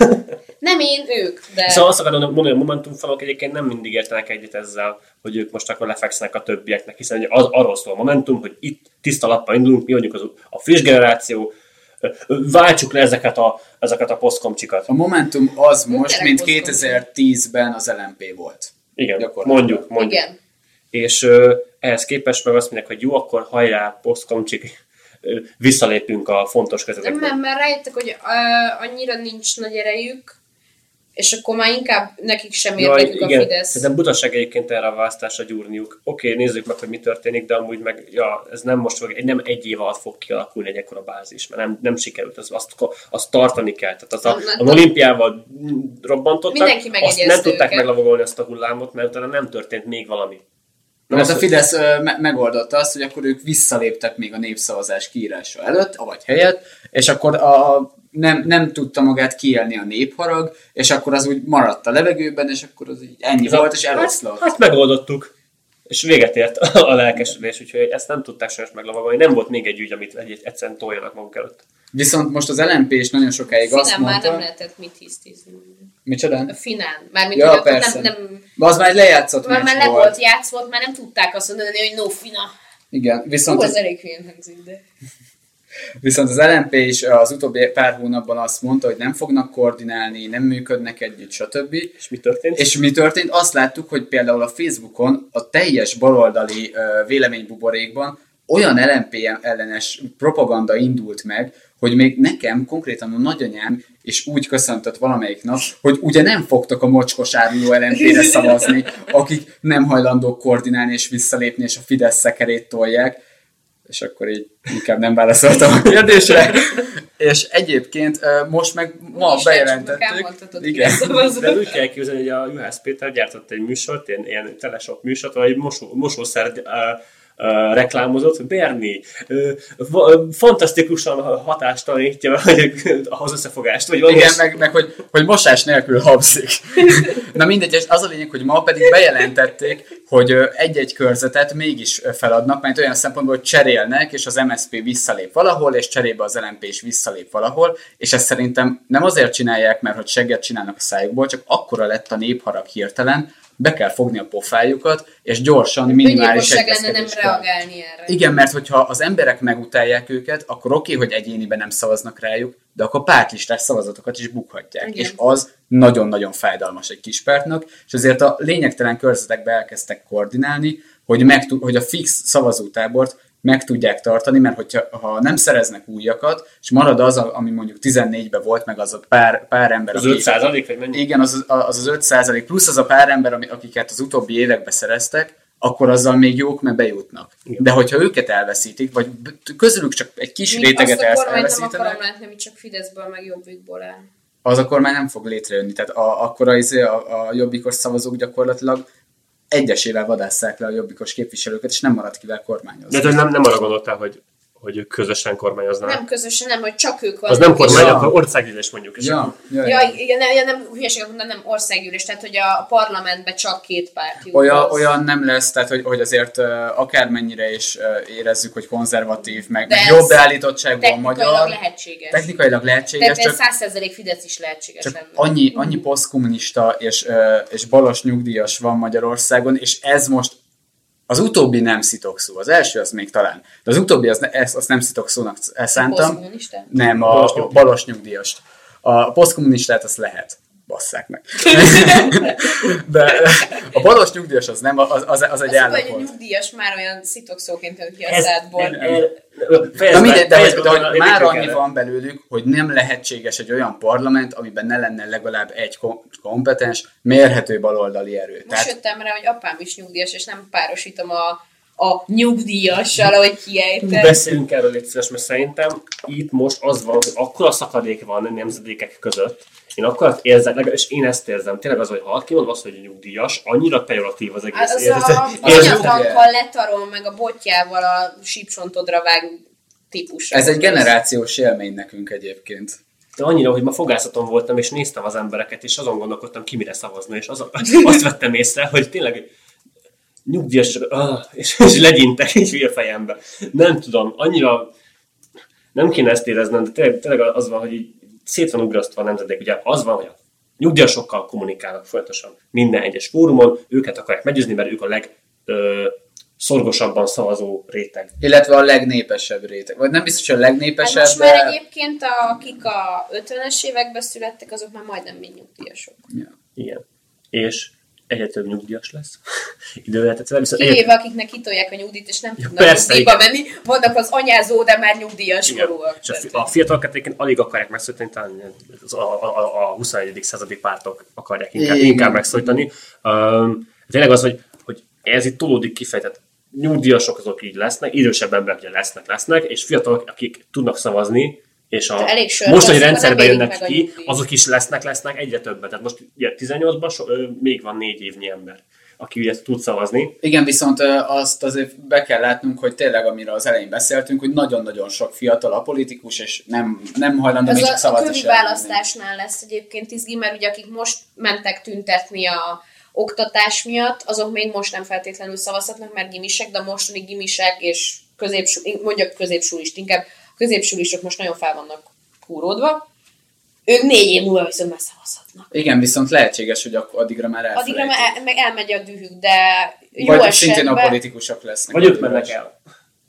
Nem én, ők, de... Szóval azt akarom mondani, hogy a Momentum fanok egyébként nem mindig értenek egyet ezzel, hogy ők most akkor lefekszenek a többieknek, hiszen az arról szól a Momentum, hogy itt tiszta lappal indulunk, mi vagyunk az, a friss generáció, váltsuk le ezeket a, ezeket a posztkomcsikat. A Momentum az most, mint Tényleg 2010-ben az LMP volt. Igen, mondjuk, mondjuk. Igen. És ö, ehhez képest meg azt mondják, hogy jó, akkor hajrá, posztkomcsik, visszalépünk a fontos kezetekből. nem, mert rájöttek, hogy uh, annyira nincs nagy erejük, és akkor már inkább nekik sem érdekük a igen, Fidesz. szerintem butaság egyébként erre a választásra gyúrniuk. Oké, nézzük meg, hogy mi történik, de amúgy meg, ja, ez nem most fog, nem egy év alatt fog kialakulni egy ekkora bázis, mert nem, nem sikerült, az, azt, azt tartani kell. Tehát az a, az olimpiával robbantottak, Mindenki azt nem tudták őket. meglavogolni azt a hullámot, mert utána nem történt még valami. Nem Mert az, a Fidesz ö, me- megoldotta azt, hogy akkor ők visszaléptek még a népszavazás kiírása előtt, vagy helyett, és akkor a, nem, nem tudta magát kiélni a népharag, és akkor az úgy maradt a levegőben, és akkor az így ennyi volt, és eloszlott. Hát, hát megoldottuk. És véget ért a lelkesedés, úgyhogy ezt nem tudták sajnos meglavagolni. Nem volt még egy ügy, amit egy, egyszerűen toljanak maguk előtt. Viszont most az LMP is nagyon sokáig azt Finán már mondta... nem lehetett mit hisztizni. Micsoda? A Finán. Mármint, Ja, hogy persze. nem, nem, Az már egy lejátszott már, már le volt. volt játszva, már nem tudták azt mondani, hogy no Fina. Igen, viszont Hú, az, ez elég hülyén hangzik, de... viszont az LMP is az utóbbi pár hónapban azt mondta, hogy nem fognak koordinálni, nem működnek együtt, stb. És mi történt? És mi történt? Azt láttuk, hogy például a Facebookon a teljes baloldali ö, véleménybuborékban olyan LMP ellenes propaganda indult meg, hogy még nekem konkrétan a nagyanyám is úgy köszöntött valamelyik nap, hogy ugye nem fogtok a mocskos áruló LMP-re szavazni, akik nem hajlandók koordinálni és visszalépni, és a Fidesz szekerét tolják. És akkor így inkább nem válaszoltam a kérdésre. és egyébként most meg ma Úgyis bejelentettük. Igen. De úgy kell képzelni, hogy a Juhász Péter gyártott egy műsort, ilyen, ilyen teleshop műsort, egy mosó, mosószer uh, reklámozott, Berni, uh, fantasztikusan hatástalanítja <laughs> az összefogást, vagy valami. Igen, meg, meg hogy, hogy mosás nélkül habzik. Na mindegy, és az a lényeg, hogy ma pedig bejelentették, hogy egy-egy körzetet mégis feladnak, mert olyan szempontból, hogy cserélnek, és az MSP visszalép valahol, és cserébe az LMP is visszalép valahol, és ezt szerintem nem azért csinálják, mert hogy segget csinálnak a szájukból, csak akkora lett a népharag hirtelen, be kell fogni a pofájukat, és gyorsan minimális lenne nem reagálni erre. Igen, mert hogyha az emberek megutálják őket, akkor oké, hogy egyéniben nem szavaznak rájuk, de akkor pártlistás szavazatokat is bukhatják. Igen. És az nagyon-nagyon fájdalmas egy kis pártnak, és azért a lényegtelen körzetekbe elkezdtek koordinálni, hogy, meg, hogy a fix szavazótábort meg tudják tartani, mert hogyha ha nem szereznek újakat, és marad az, ami mondjuk 14-ben volt, meg az a pár, pár ember, Az aki- 5 százalék, vagy mennyi? igen, az az, az 5 százalék, plusz az a pár ember, ami- akiket az utóbbi években szereztek, akkor azzal még jók, mert bejutnak. De hogyha őket elveszítik, vagy közülük csak egy kis Míg réteget azt a el- kormányt nem elveszítenek, akarom látni, ami csak Fideszből, meg Jobbikból áll. az akkor már nem fog létrejönni. Tehát a, akkor az, a, a jobbikos szavazók gyakorlatilag egyesével vadásszák le a jobbikos képviselőket, és nem marad kivel kormányozni. De nem, nem arra gondoltál, hogy, hogy ők közösen kormányoznának. Nem közösen, nem, hogy csak ők Az vannak. nem kormány, Ja. akkor országgyűlés mondjuk. És Ja, ja, Ja, ja. igen, nem, nem hülyeséget mondom, nem országgyűlés, tehát hogy a parlamentben csak két párt jut. Olyan, az. olyan nem lesz, tehát hogy, hogy azért akármennyire is érezzük, hogy konzervatív, meg, meg ez jobb beállítottságban technikailag magyar. lehetséges. Technikailag lehetséges, Tehát csak, 100% Fidesz is lehetséges csak annyi, annyi posztkommunista és, és balos nyugdíjas van Magyarországon, és ez most az utóbbi nem szitokszó. Az első az még talán. De az utóbbi az, ezt, azt nem szitokszónak szántam. Posztkommunista? Nem, a, Balos a balos nyugdíjast. A posztkommunistát azt lehet. Basszák meg. <laughs> De a balos nyugdíjas az nem, az, az, az egy Az, hogy a állapot. nyugdíjas már olyan szitokszóként jön ki a szádból. Na mindegy, de, hogy, de hogy már annyi van belőlük, hogy nem lehetséges egy olyan parlament, amiben ne lenne legalább egy kom- kompetens, mérhető baloldali erő. Most Tehát jöttem rá, hogy apám is nyugdíjas, és nem párosítom a, a nyugdíjassal, ahogy kiejted. Beszéljünk erről egy szíves, mert szerintem itt most az van, hogy akkora szakadék van a nemzedékek között, én akkor érzem, legalábbis én ezt érzem, tényleg az, hogy ha mond azt, hogy nyugdíjas, annyira pejoratív az egész Hát az érzet. a, Érzed- anyatankkal letarol, meg a botjával a sípcsontodra vág típus. ez egy generációs élmény nekünk egyébként. De annyira, hogy ma fogászaton voltam, és néztem az embereket, és azon gondolkodtam, ki mire szavazni, és az, <laughs> azt vettem észre, hogy tényleg nyugdíjas, és, ah, és, és legyintek egy hülye fejembe. Nem tudom, annyira nem kéne ezt éreznem, de tényleg, tényleg az van, hogy így szét van ugrasztva a nemzedék. Ugye az van, hogy a nyugdíjasokkal kommunikálnak folyamatosan minden egyes fórumon, őket akarják meggyőzni, mert ők a leg ö, szorgosabban szavazó réteg. Illetve a legnépesebb réteg. Vagy nem biztos, hogy a Hát legnépesebb, most már de... egyébként, a, akik a 50-es években születtek, azok már majdnem mind nyugdíjasok. Ja. Igen. És egyre több nyugdíjas lesz. <laughs> Idővel tetszett, viszont egyre Kivéve akiknek kitolják a nyugdíjt, és nem Ja, tudnak persze, nyugdíjba igen. menni, vannak az anyázó, de már nyugdíjas Igen. korúak. És a, a fiatalokat egyébként alig akarják megszólítani, talán az a, a, a, a 21. századi pártok akarják inkább, Igen. inkább megszólítani. Um, tényleg az, hogy, hogy ez itt tolódik kifejtett nyugdíjasok azok így lesznek, idősebb emberek ugye lesznek, lesznek, és fiatalok, akik tudnak szavazni, és a elég mostani érik jönnek a ki, azok is lesznek, lesznek egyre többet. Tehát most ugye 18-ban so, ö, még van négy évnyi ember, aki ugye tud szavazni. Igen, viszont azt azért be kell látnunk, hogy tényleg, amiről az elején beszéltünk, hogy nagyon-nagyon sok fiatal a politikus, és nem, nem hajlandó még Ez csak a, a szavazni kövi sem menni. választásnál lesz egyébként izgi, mert ugye akik most mentek tüntetni a oktatás miatt, azok még most nem feltétlenül szavazhatnak, mert gimisek, de a mostani gimisek és középsú, mondjak középsúlist inkább, a középsúlisok most nagyon fel vannak kúródva, ők négy év múlva viszont már szavazhatnak. Igen, viszont lehetséges, hogy akkor addigra már elfelejtik. Addigra már el, meg elmegy a dühük, de jó Vagy szintén a esetben... politikusok lesznek. Vagy ők mennek el.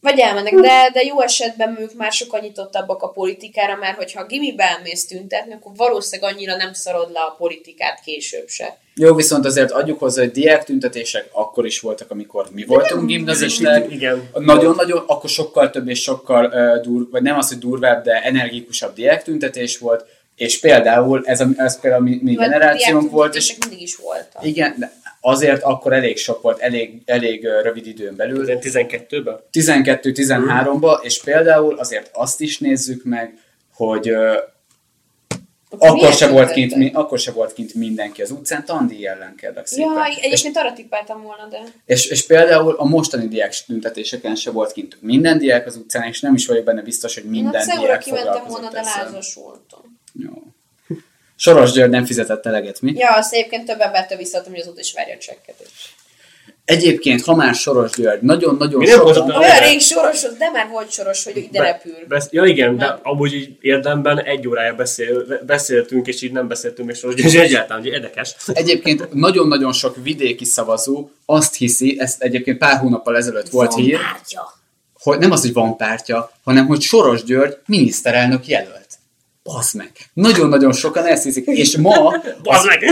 Vagy elmennek, de, de jó esetben ők már sokkal nyitottabbak a politikára, mert hogyha gimibe elmész tüntetni, akkor valószínűleg annyira nem szarod le a politikát később se. Jó, viszont azért adjuk hozzá, hogy diák tüntetések akkor is voltak, amikor mi voltunk gimnazisták. Igen. Nagyon-nagyon, akkor sokkal több és sokkal uh, dur, vagy nem az, hogy durvább, de energikusabb diák tüntetés volt, és például ez, a, ez például a mi, mi generációnk volt, és és mindig is voltak. igen, de azért akkor elég sok volt, elég, elég rövid időn belül. 12-ben? 12-13-ba, és például azért azt is nézzük meg, hogy Akkor akkor se, volt kint, mi, akkor se volt kint mindenki az utcán, tandíj ellen kérlek szépen. Ja, és, egyébként arra tippeltem volna, de... és, és, például a mostani diák tüntetéseken se volt kint minden diák az utcán, és nem is vagyok benne biztos, hogy Én minden Ceura diák kimentem volna, foglalkozott de lázas voltam. Jó. Soros György nem fizetett eleget, mi? Ja, azt egyébként több embertől visszaadtam, hogy azóta is várja a csekket. és- Egyébként, ha már Soros György, nagyon-nagyon nem sokan... Olyan rég soros, az- de már volt soros, hogy ide repül. Besz- ja igen, de Nem. amúgy így érdemben egy órája beszél, beszéltünk, és így nem beszéltünk még soros, és egyáltalán, hogy érdekes. Egyébként nagyon-nagyon sok vidéki szavazó azt hiszi, ezt egyébként pár hónappal ezelőtt volt Van hír, pártja. hogy nem az, hogy van pártja, hanem hogy Soros György miniszterelnök jelölt. Basz meg. Nagyon-nagyon sokan ezt hiszik. És ma, <laughs> Bazd meg!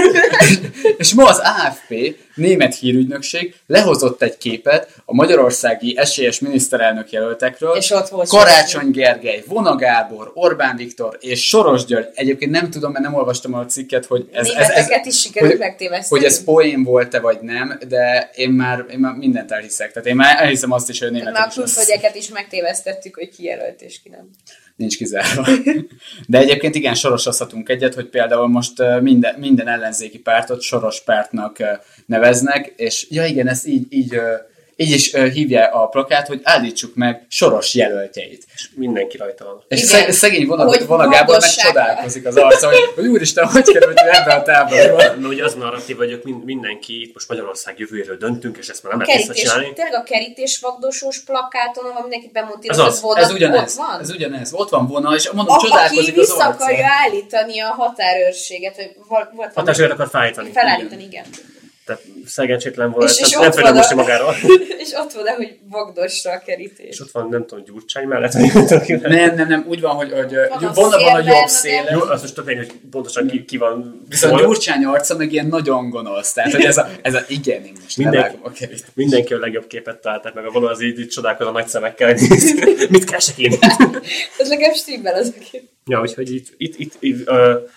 <laughs> és ma az AFP, német hírügynökség lehozott egy képet a magyarországi esélyes miniszterelnök jelöltekről. És ott volt Karácsony Gergely, Vona Gábor, Orbán Viktor és Soros György. Egyébként nem tudom, mert nem olvastam a cikket, hogy ez, ez, ez, Németeket is sikerült hogy, hogy ez poén volt-e vagy nem, de én már, én már mindent elhiszek. Tehát én már elhiszem azt is, hogy németek már a külföldieket is megtévesztettük, hogy ki jelölt és ki nem. Nincs kizárva. De egyébként igen, sorosozhatunk egyet, hogy például most minden, minden ellenzéki pártot soros pártnak neveznek, és ja igen, ezt így, így, így is hívja a plakát, hogy állítsuk meg soros jelöltjeit. És mindenki rajta van. És Igen. szeg, szegény vonat, Hogy Vona Gábor meg csodálkozik az arca, hogy, hogy úristen, hogy került ebbe a táborba. Mert ugye az narratív, hogy mindenki itt most Magyarország jövőjéről döntünk, és ezt már nem lehet Kerítés, visszacsinálni. tényleg a kerítés vagdosós plakáton, ahol mindenki Ez az, volt, Ez ott ugyanez, van. ez ugyanez. Ott van Vona, és mondom, A, aki csodálkozik az vissza akarja állítani a határőrséget, vagy volt valami- Hatásőret akar felállítani. felállítani, igen. Tehát szegénységtelen volt, És- és nem, nem ott félre van a- most magáról. <laughs> és ott van, hogy vagdosra a kerítés. És ott van, nem tudom, Gyurcsány mellett, vagy nem Nem, nem, nem, úgy van, hogy, hogy Van a van, a szél jobb széle. Jó, az most tök hogy pontosan ki, ki van. Viszont hol. Gyurcsány arca meg ilyen nagyon gonosz. Tehát, hogy ez a, ez a igen, én most Mindenki- a kerít. Mindenki a legjobb képet találták meg, a való az így, így csodálkoz a nagy szemekkel, mit <laughs> keresek én? <laughs> Ez legalább stimmel az a kép. Ja, úgyhogy itt, itt, itt, itt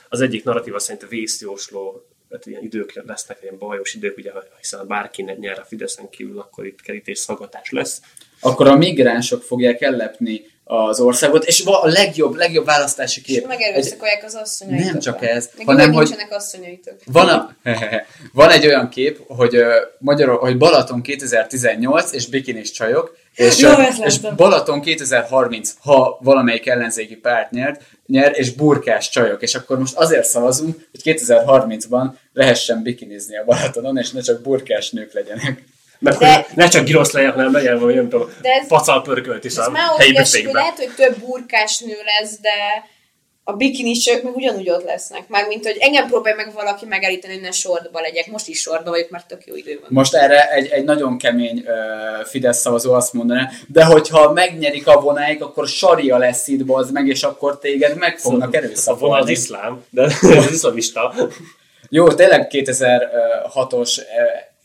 az egyik narratíva szerint a vészjósló, hát ilyen idők lesznek, ilyen bajos idők, ugye, hiszen bárki nyer a Fideszen kívül, akkor itt kerítés szaggatás lesz. Akkor a migránsok fogják ellepni az országot, és a legjobb, legjobb választási És kép. Egy, megerőszakolják az asszonyaitok. Nem csak ez, Meg hanem, hogy- nincsenek asszonyaitok. van, a, <laughs> van egy olyan kép, hogy, uh, Magyarul, hogy Balaton 2018 és bikinis csajok, <laughs> és, Jó, és. Balaton 2030, ha valamelyik ellenzéki párt nyert, nyer, és burkás csajok. És akkor most azért szavazunk, hogy 2030-ban lehessen bikinizni a Balatonon, és ne csak burkás nők legyenek. Meg De- hogy ne csak girosz legyen, hanem legyen valami, nem tudom, De ez- pacal pörkölt is a már helyi büfékben. lehet, hogy több burkás nő lesz, de a bikinisök meg ugyanúgy ott lesznek. Mármint, hogy engem próbálj meg valaki megállítani, hogy ne sortba legyek. Most is sortba vagyok, mert tök jó idő van. Most erre egy, egy nagyon kemény uh, Fidesz szavazó azt mondaná, de hogyha megnyerik a vonáig, akkor saria lesz itt, bazd meg, és akkor téged meg fognak A vonal az erőszakolni. iszlám, de <laughs> az iszlamista. Jó, tényleg 2006-os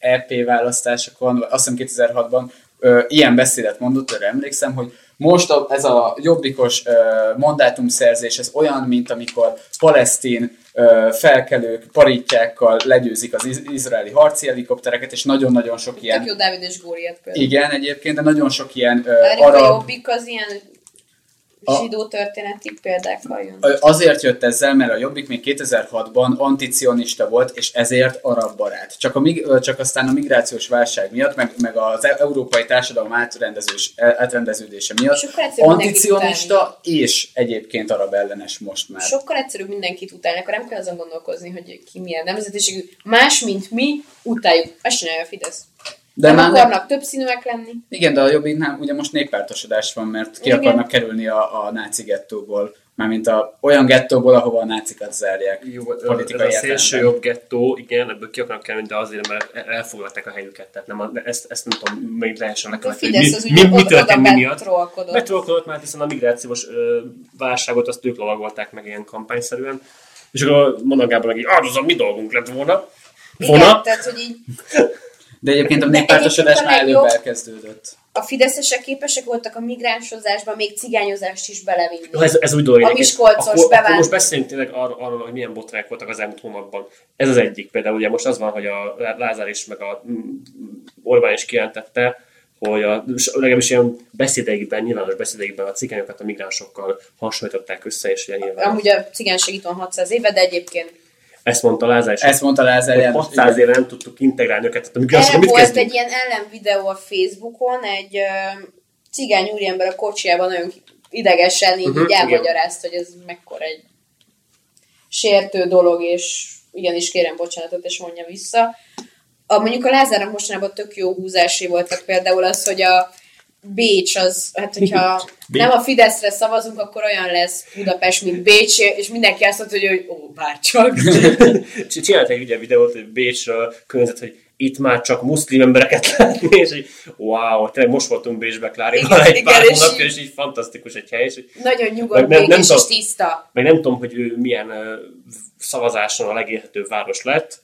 EP választásokon, vagy azt hiszem 2006-ban ö, ilyen beszédet mondott, erre emlékszem, hogy most a, ez a jobbikos ö, mandátumszerzés, ez olyan, mint amikor palesztin ö, felkelők parittyákkal legyőzik az iz- izraeli harci helikoptereket, és nagyon-nagyon sok Tök ilyen... jó Dávid és Góriát például. Igen, egyébként, de nagyon sok ilyen ö, Várjuk, a arab jobbik az ilyen A- zsidó történeti példákkal jön. Azért jött ezzel, mert a Jobbik még 2006-ban anticionista volt, és ezért arab barát. Csak, a, csak aztán a migrációs válság miatt, meg, meg az e- európai társadalom átrendezős, e- átrendeződése miatt mindenkit anticionista és egyébként arab ellenes most már. Sokkal egyszerűbb mindenkit utálni, akkor nem kell azon gondolkozni, hogy ki milyen nemzetiségű. Más, mint mi, utáljuk. Azt csinálja a Fidesz. De nem már ne- akarnak több színűek lenni. Igen, de a Jobbiknál ugye most néppártosodás van, mert ki Igen. akarnak kerülni a, a náci gettóból. Mármint a, olyan gettóból, ahova a nácikat zárják. Jó, ez politikai a szélső jobb gettó, igen, ebből ki akarnak kerülni, de azért, mert elfoglalták a helyüket, tehát nem, a- ezt, ezt nem tudom, még lehessen A lekövetni. Fidesz mi, az mi, mi történt mi miatt? Betrollkodott már, hiszen a migrációs ö, válságot azt ők lovagolták meg ilyen kampányszerűen. És akkor Mona Gábor ah, az a mi dolgunk lett volna. Igen, Volna. tehát, hogy így <laughs> De egyébként a néppártosodás már előbb elkezdődött. a fideszesek képesek voltak a migránsozásba még cigányozást is belevinni. Jó, ez, ez úgy dolog. A miskolcos akkor, akkor bevándorló. most beszéljünk tényleg arról, arról, hogy milyen botrányok voltak az elmúlt hónapban. Ez az egyik például, ugye most az van, hogy a Lázár is, meg a mm, Orbán is kijelentette, hogy a, legalábbis ilyen beszédeikben, nyilvános beszédeikben a cigányokat a migránsokkal hasonlították össze, és ugye nyilván Amúgy a cigányság itt van 600 éve, de egyébként ezt mondta Lázár Ezt mondta Lázár hogy János. 600 éve nem tudtuk integrálni őket, tehát a migránsokkal erre mit volt kezdünk? egy ilyen ellenvideó a Facebookon, egy ö, cigány úriember a kocsijában nagyon idegesen így, Mhm, így elmagyarázta, hogy ez mekkora egy sértő dolog, és igenis kérem bocsánatot, és mondja vissza. A, mondjuk a Lázárnak mostanában tök jó húzásé voltak például az, hogy a Bécs az, hát hogyha <laughs> Bécs. nem a Fideszre szavazunk, akkor olyan lesz Budapest, mint Bécs, és mindenki azt mondta, hogy, hogy ó, bárcsak. <laughs> Csinált egy ugye videót, hogy Bécsről környezet, hogy itt már csak muszlim embereket látni, és így, wow, tényleg most voltunk Bécsbe Klárival Igen, egy igen, pár és hónapja, így- és így fantasztikus egy hely, és így, Nagyon Meg nyugodt, nem- nem és tiszta. meg nem tudom, hogy ő milyen ö, szavazáson a legélhetőbb város lett.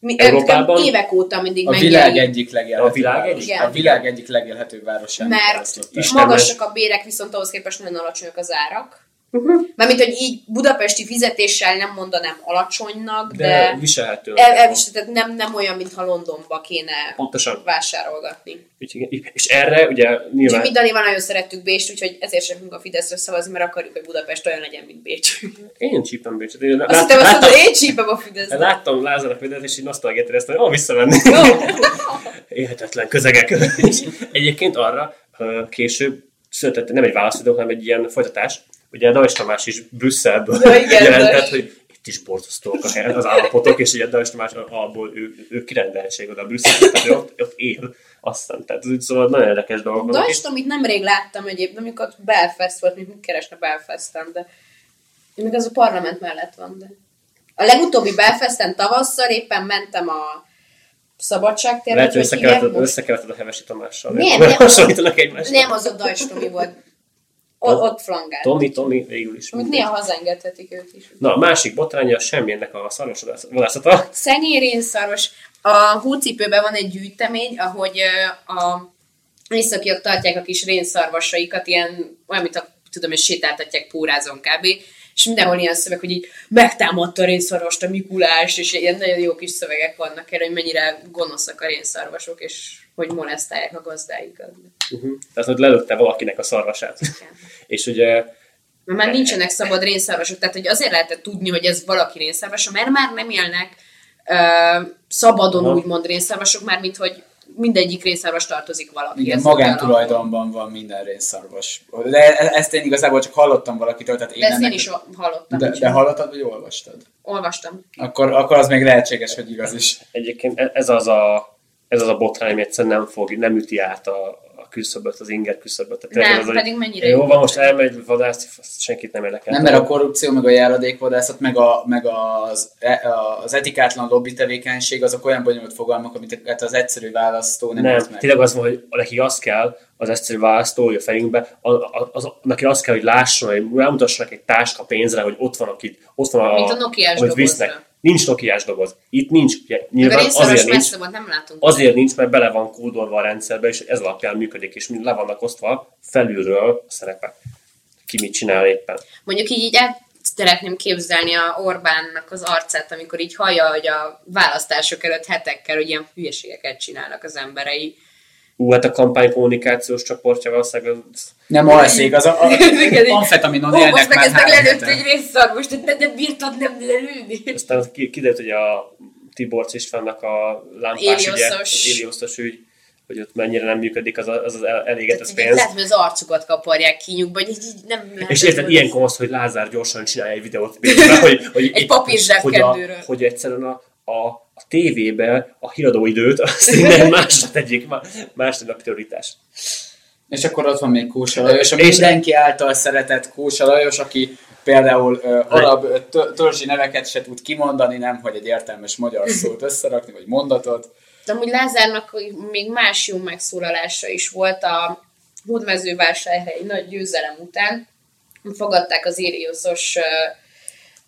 Mi, Európában? Évek óta mindig A világ egyik legélhetőbb A világ város. egyik? A világ egyik legélhetőbb városán. Mert magasak a bérek, viszont ahhoz képest nagyon alacsonyak az árak. Uh-huh. Mármint, hogy így budapesti fizetéssel nem mondanám alacsonynak, De, de, de viselhető. el, elvis, tehát nem, nem olyan, mintha Londonba kéne Pontosan. vásárolgatni. Úgyhogy- És erre ugye Úgyhogy nyilván... mi Danival nagyon szerettük Bécst, úgyhogy ezért sem fogunk a Fideszre szavazni, mert akarjuk, hogy Budapest olyan legyen, mint Bécs. Én csípem Bécset. Én Azt hittem, azt mondod, én csípem a Fideszre. láttam Lázár videót, és így nosztalgiát éreztem, hogy ó, visszavenni. Élhetetlen közegek. És Egyébként arra később született nem egy válaszidó, hanem egy ilyen folytatás. Ugye Dajs Tamás is Brüsszelből Ja, igen, jelentett, Dajs. hogy itt is borzasztóak a hely, az állapotok, és ugye Dajs Tamás abból ő, ő kirendeltség oda Brüsszelbe, ott, ott él. Aztán, tehát ez úgy szóval nagyon érdekes dolgok. Dajst, amit nemrég láttam egyébként, amikor Belfast volt, mint keresne Belfasten, de még az a parlament mellett van, de a legutóbbi Belfasten tavasszal éppen mentem a szabadságtér, Lehet, hogy összekeverted, a Hevesi Tamással. Nem, nem. Hasonlítanak egymásra. Nem, az a Tomi volt. Ott, ott flangált. Tomi, Tomi, végül is. Amit néha hazaengedhetik őt is. Na, a másik botránya semmilyennek a szarvasvadászata. Szegény rénszarvas. A húcipőben van egy gyűjtemény, ahogy a északiak tartják a kis rénszarvasaikat, ilyen, olyan, mint a, tudom, és sétáltatják pórázon kb. És mindenhol ilyen szöveg, hogy így megtámadta a rénszarvast a Mikulás, és ilyen nagyon jó kis szövegek vannak erre, hogy mennyire gonoszak a rénszarvasok, és hogy molesztálják a gazdáikat. Uh-huh. Tehát, hogy lelőtte valakinek a szarvasát. és ugye Mert már nincsenek szabad rénszarvasok, tehát hogy azért lehetett tudni, hogy ez valaki rénszarvasa, mert már nem élnek ö, szabadon Aha. úgymond rénszarvasok, már mint hogy mindegyik rénszarvas tartozik valakihez. Igen, magántulajdonban van minden rénszarvas. De e- ezt én igazából csak hallottam valakitől, tehát én De ezt nem... én is hallottam. de, de hallottad, vagy olvastad? Olvastam. Akkor, akkor az még lehetséges, hogy igaz is. egyébként e- ez az a, ez az a botrány, ami egyszerűen nem, fog, nem üti át a, a küszöböt, az inger küszöböt. Tehát Nem, az, hogy pedig mennyire Jó, jó van, most elmegy vadászni, senkit nem érdekel. Nem, mert a korrupció, meg a járadékvadászat, meg, a, meg az, e- az etikátlan lobby tevékenység, azok olyan bonyolult fogalmak, amit az egyszerű választó nem, Nem, meg. tényleg az van, hogy neki az kell, az egyszerű választó, hogy a fejünkbe, az, az, neki az kell, hogy lásson, hogy rámutassanak egy táska pénzre, hogy ott van, akit, ott van a, Mint a amit dobozra. visznek. Nincs nokiás doboz. Itt nincs. Ugye, nyilván azért nincs, volt, nem látunk. azért nincs, mert bele van kódolva a rendszerbe, és ez alapján működik, és mind le vannak osztva felülről a szerepek. Ki mit csinál éppen. Mondjuk így, így el szeretném képzelni a Orbánnak az arcát, amikor így hallja, hogy a választások előtt hetekkel, hogy ilyen hülyeségeket csinálnak az emberei. Ú, hát a kampány kommunikációs csoportja valószínűleg az- Nem alszik, az a, a <laughs> így- amfetaminon Ó, most élnek meg már ezt meg lelőtt egy részszarvos, de nem bírtad nem lelőni. Aztán ki- kiderült, hogy a Tiborcs Istvánnak a lámpás Élioszos ügy, hogy ott mennyire nem működik az a- az, az el- elégetett pénz. lehet, hogy az arcukat kaparják kinyugba, hogy így, így nem lehet. És érted, ilyenkor az, hogy Lázár gyorsan csinálja egy videót, <laughs> hogy, hogy, Egy papír hogy, a, hogy egyszerűen a, a, a tévébe a híradóidőt, azt innen másra tegyék, má- más a <laughs> prioritás. És akkor ott van még Kósa Lajos, a És- mindenki által szeretett Kósa Lajos, aki például ö, arab törzsi neveket se tud kimondani, nem hogy egy értelmes magyar szót összerakni, vagy mondatot. De amúgy Lázárnak még más jó megszólalása is volt a Hódmezővásárhelyi nagy győzelem után. Fogadták az Írioszos ö,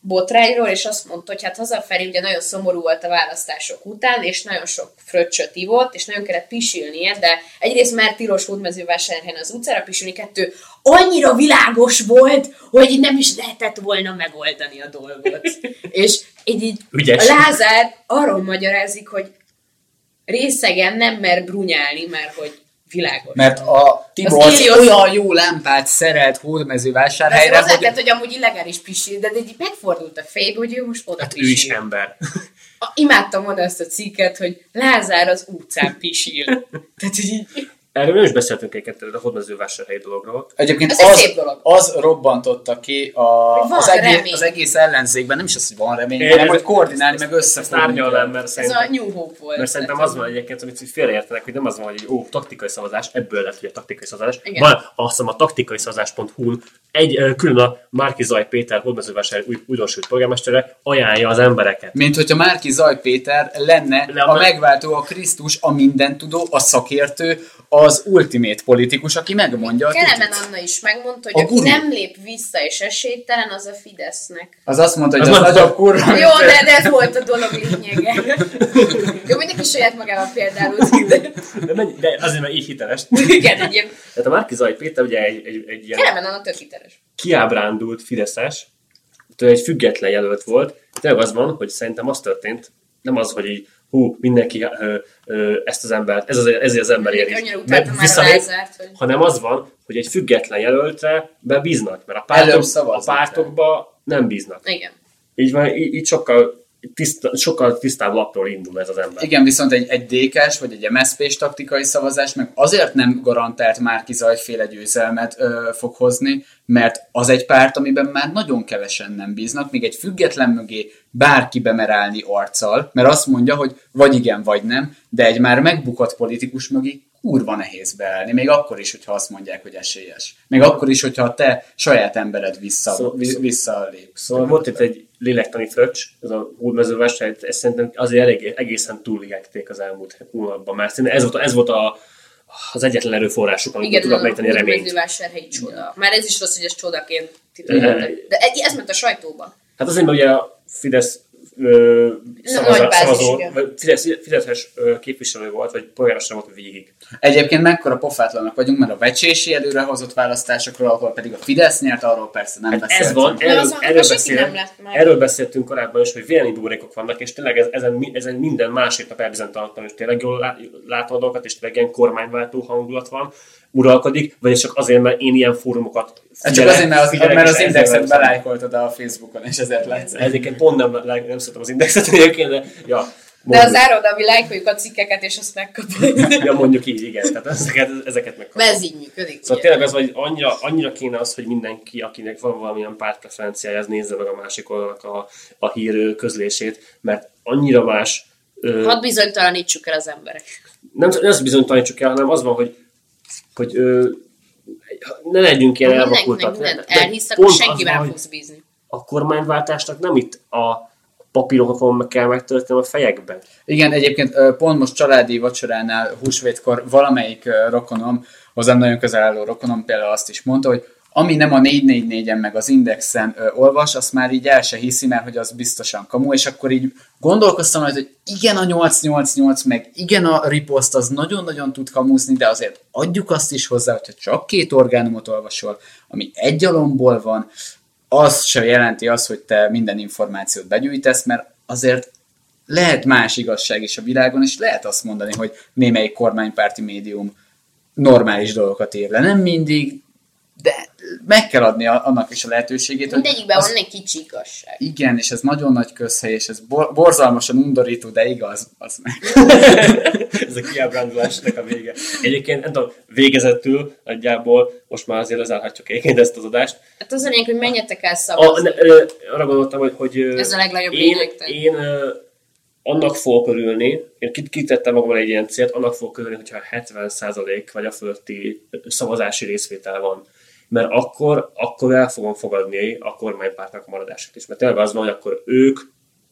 botrányról, és azt mondta, hogy hát hazafelé ugye nagyon szomorú volt a választások után, és nagyon sok fröccsöt ivott, és nagyon kellett pisilnie, de egyrészt már tilos Hódmezővásárhelyen az utcára pisilni, kettő annyira világos volt, hogy nem is lehetett volna megoldani a dolgot. <laughs> és így, így Ügyes. a Lázár arról magyarázik, hogy részegen nem mer brunyálni, mert hogy világos. Mert a Tibor Az Ilios- olyan jó lámpát szerelt hódmezővásárhelyre, az hogy hogy... hogy amúgy illegális pisil, de, így megfordult a fejbe, hogy ő most oda Hát ő pisil. is ember. A, imádtam volna ezt a cikket, hogy Lázár az utcán pisil. <laughs> Tehát hogy így, Erről nem is beszéltünk egyet a hódmezővásárhelyi dologról. Egyébként Ez az, szép dolog. az robbantotta ki a, az, egész, remény. az egész ellenzékben, nem is az, hogy van remény, Én- hanem hogy koordinálni, meg Ezt összefogni. árnyalnám, mert ez a szerintem, New Hope volt. mert szerintem az van egyébként, amit félreértenek, hogy nem az van, hogy ó, taktikai szavazás, ebből lett ugye taktikai szavazás. Igen. Van, azt hiszem a taktikai szavazás.hu-n egy külön a Márki Zaj Péter hódmezővásárhely új, újdonsült polgármestere ajánlja az embereket. Mint hogyha Márki Zaj Péter lenne Le- a megváltó, a Krisztus, a mindentudó, a szakértő, az ultimate politikus, aki megmondja a Kelemen. Anna is megmondta, A hogy aki guru. nem lép vissza és esélytelen, az a Fidesznek. Az azt mondta, hogy Az az, nagyobb kurva. Jó, de, de ez volt a dolog lényege. <laughs> Jó, mindenki saját magával példálózik, de De, mennyi, de azért, mert így hiteles. igen, egy ilyen Tehát a Márki Zaj Péter ugye egy, egy, egy ilyen Kelemen Anna tök hiteles. kiábrándult Fideszes, tőle egy független jelölt volt. Tényleg az van, hogy szerintem az történt, nem az, hogy így, hú, mindenki ö, ö, ezt az embert, ez az, ezért az ember ér hanem az van, hogy egy független jelöltre bebíznak, mert a, pártok, a pártokba nem bíznak. Igen. Így van, így, így sokkal, tiszta, sokkal tisztább lapról indul ez az ember. Igen, viszont egy, egy DK-s vagy egy MSZP-s taktikai szavazás meg azért nem garantált Márki Zajféle győzelmet ö, fog hozni, mert az egy párt, amiben már nagyon kevesen nem bíznak, még egy független mögé bárki bemer állni arccal, mert azt mondja, hogy vagy igen, vagy nem, de egy már megbukott politikus mögé kurva nehéz beállni, még akkor is, hogyha azt mondják, hogy esélyes. Még akkor is, hogyha te saját embered vissza, Szó- vi- visszalép. Szóval volt itt egy, lélektani fröccs, ez a hódmezővásár, ezt szerintem azért elég, egészen túligekték az elmúlt hónapban. Már szerintem ez volt, a- ez volt a, az egyetlen erőforrásuk, amit Igen, tudnak a megtenni reményt. hódmezővásárhelyi csoda. Már ez is rossz, hogy ez csodaként titulálták. De ez ment a sajtóba. Hát azért, mert ugye a Fidesz ö, szavazó, bázis, szavazó igen. Fidesz, Fideszes képviselő volt, vagy polgármester volt végig. Egyébként mekkora pofátlanak vagyunk, mert a vecsési előrehozott választásokról, ahol pedig a Fidesz nyert, arról persze nem Hát beszéltünk. ez van, De erről, azon- erről, beszél, nem lett meg. erről beszéltünk korábban is, hogy véleménybuborékok vannak, és tényleg ez, ezen, ezen minden másik nap elbizonytalanodtam, és tényleg jól lá- látom a dolgokat, és tényleg ilyen kormányváltó hangulat van, uralkodik, vagy csak azért, mert én ilyen fórumokat Ez csak azért, mert az, figyelek, mert az indexet belájkoltad a Facebookon, és ezért látszik. Egyébként pont nem, nem szeretem az indexet <laughs> egyébként, de ja, De az mondjuk, ároda, mi lájkoljuk a cikkeket, és azt megkapjuk. <laughs> ja, mondjuk így, igen, tehát ezeket, ezeket meg Mert ez így működik. Szóval tényleg az, hogy annyira, annyira kéne az, hogy mindenki, akinek van valamilyen pártpreferenciája, az nézze meg a másik oldalnak a, a hír közlését, mert annyira más, ö, Hadd bizonytalanítsuk el az emberek. nem, nem azt bizonytalanítsuk el, hanem az van, hogy, hogy ö, ne legyünk ilyen Mindenkinek elvakultak. mindent De- de elhisz, akkor senkivel fogsz bízni. A kormányváltásnak nem itt a papírokon kell megtölteni a fejekben. Igen, egyébként pont most családi vacsoránál húsvétkor valamelyik rokonom, hozzám nagyon közel álló rokonom például azt is mondta, hogy ami nem a 444-en meg az Indexen ö, olvas, azt már így el se hiszi, mert hogy az biztosan kamu, és akkor így gondolkoztam rajta, hogy igen a 888, meg igen a ripost az nagyon-nagyon tud kamuzni, de azért adjuk azt is hozzá, hogyha csak két orgánumot olvasol, ami egy alomból van, az se jelenti azt, hogy te minden információt begyűjtesz, mert azért lehet más igazság is a világon, és lehet azt mondani, hogy némelyik kormánypárti médium normális dolgokat ír le. Nem mindig, de meg kell adni a- annak is a lehetőségét. hogy Mindegyikben az- van egy kicsi igazság. Igen, és ez nagyon nagy közhely, és ez bor- borzalmasan undorító, de igaz, az meg. <laughs> Ez a kiábrándulásnak a vége. Egyébként, nem tudom, végezetül nagyjából, most már azért lezárhatjuk egyébként ezt az adást. Hát az a lényeg, hogy menjetek el A, szavazni. ne, ö, arra gondoltam, hogy, hogy Ez a legnagyobb én, lényegtelen. én ö, annak fogok örülni, én kit- kitettem magammal egy ilyen célt, annak fogok örülni, hogyha 70% vagy a fölötti szavazási részvétel van. Mert akkor, akkor el fogom fogadni a kormánypártnak a maradását is. Mert tényleg az van, hogy akkor ők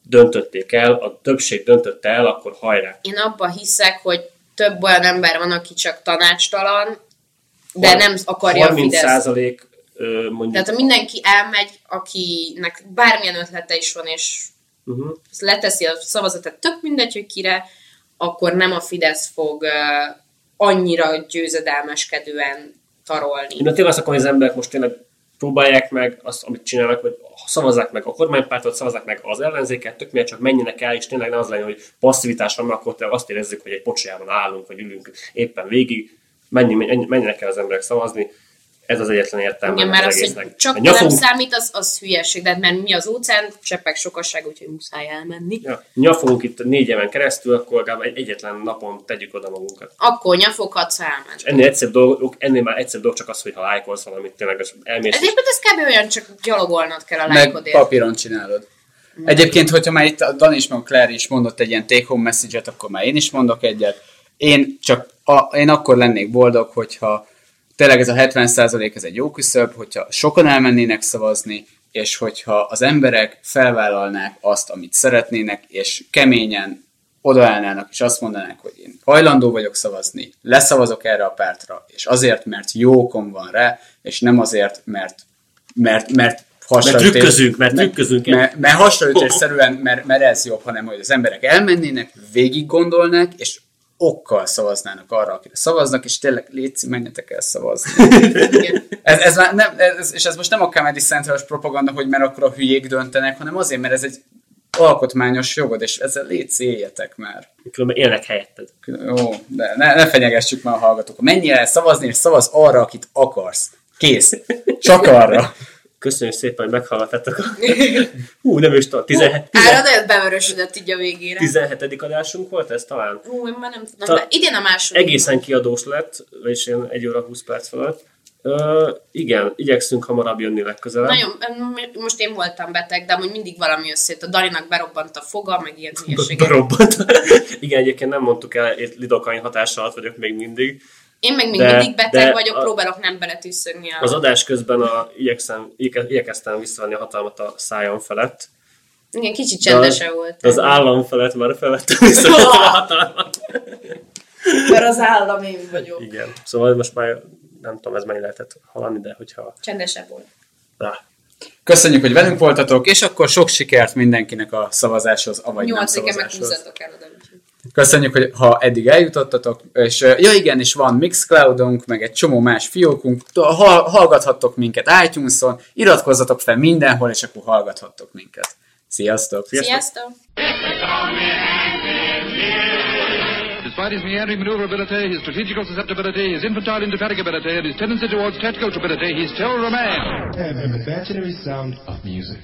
döntötték el, a többség döntötte el, akkor hajrá. Én abban hiszek, hogy több olyan ember van, aki csak tanácstalan, de nem akarja a 30 Fidesz. százalék mondjuk Tehát ha mindenki elmegy, akinek bármilyen ötlete is van, és uh-huh. leteszi a szavazatát, tök mindegy, hogy kire, akkor nem a Fidesz fog annyira győzedelmeskedően tarolni. Én tényleg azt akarom, hogy az emberek most tényleg próbálják meg azt, amit csinálnak, vagy szavazzák meg a kormánypártot, szavazzák meg az ellenzéket, tök miért csak menjenek el, és tényleg ne az legyen, hogy passzivitás van, akkor tényleg azt érezzük, hogy egy pocsolyában állunk, vagy ülünk éppen végig, Menj, menj, menjenek el az emberek szavazni, ez az egyetlen értelme Igen, mert az az, egésznek. hogy csak A nem számít, az, az hülyeség, de hát mert mi az óceán, cseppek sokasság, úgyhogy muszáj elmenni. ja, nyafunk itt négy éven keresztül, akkor legalább egy egyetlen napon tegyük oda magunkat. Akkor nyafoghatsz elmenni. És ennél egyszerűbb dolog, ennél már egyszerűbb dolog csak az, hogy ha lájkolsz valamit, tényleg az elmész. és- Egyébként ez kb. olyan, csak gyalogolnod kell a Meg lájkodért. papíron csinálod. Egyébként, hogyha már itt a Dan is, meg Claire is mondott egy ilyen take-home message-et, akkor már én is mondok egyet. Én csak, a, én akkor lennék boldog, hogyha tényleg ez a 70% ez egy jó küszöb, hogyha sokan elmennének szavazni, és hogyha az emberek felvállalnák azt, amit szeretnének, és keményen odaállnának, és azt mondanák, hogy én hajlandó vagyok szavazni, leszavazok erre a pártra, és azért, mert jókom van rá, és nem azért, mert mert, mert hasraütés- trükközünk, mert trükközünk. Mert, mert hasraütésszerűen, mert, mert ez jobb, hanem hogy az emberek elmennének, végig gondolnák, és okkal szavaznának arra, akire szavaznak, és tényleg létszi, menjetek el szavazni. <laughs> Ez, ez már nem, ez, és ez most nem a Comedy Central propaganda, hogy mert akkor a hülyék döntenek, hanem azért, mert ez egy alkotmányos jogod, és ezzel létszi, éljetek már. Különben élnek helyetted. Jó, de ne, ne fenyegessük már a hallgatókat. Menjél el szavazni, és szavaz arra, akit akarsz. Kész. Csak arra. Köszönjük szépen, hogy meghallgattatok. <laughs> Hú, nem is tudom, 17, Ára nagyon bevörösödött így a végére. 17. adásunk volt ez talán? Hú, én már nem tudom. Ta- Idén a második. Egészen kiadós lett, vagyis ilyen 1 óra 20 perc fölött. Ö, igen, igyekszünk hamarabb jönni legközelebb. Nagyon, most én voltam beteg, de amúgy mindig valami összejött. A Dalinak berobbant a foga, meg ilyen <laughs> hülyeségek. Berobbant. <laughs> igen, egyébként nem mondtuk el, itt lidokain hatása alatt vagyok még mindig. Én meg még De- mindig beteg vagyok, a- próbálok nem beletűszögni a... Az adás közben a, igyekszem, igyeke- igyekeztem visszavenni a hatalmat a szájam felett, Igen, kicsit csendesen volt. az állam felett már felvettem vissza a hatalmat. Mert az állam én vagyok. Igen. Szóval most már nem tudom, ez mennyi lehetett hallani, de hogyha... Csendesebb volt. Na, Köszönjük, hogy velünk voltatok, és akkor sok sikert mindenkinek a szavazáshoz, avagy nem Nyolcadikán meg szavazáshoz. húzatok el oda. Köszönjük, hogy ha eddig eljutottatok, és ja igen, és van Mixcloudunk, meg egy csomó más fiókunk, To- ha- hallgathattok minket iTunes-on, iratkozzatok fel mindenhol, és akkor hallgathattok minket. Sziasztok! Sziasztok! Despite his meandering maneuverability, his strategical susceptibility, his infantile indefatigability, and his tendency towards tactical stupidity, he's still a man. and an imaginary sound of music.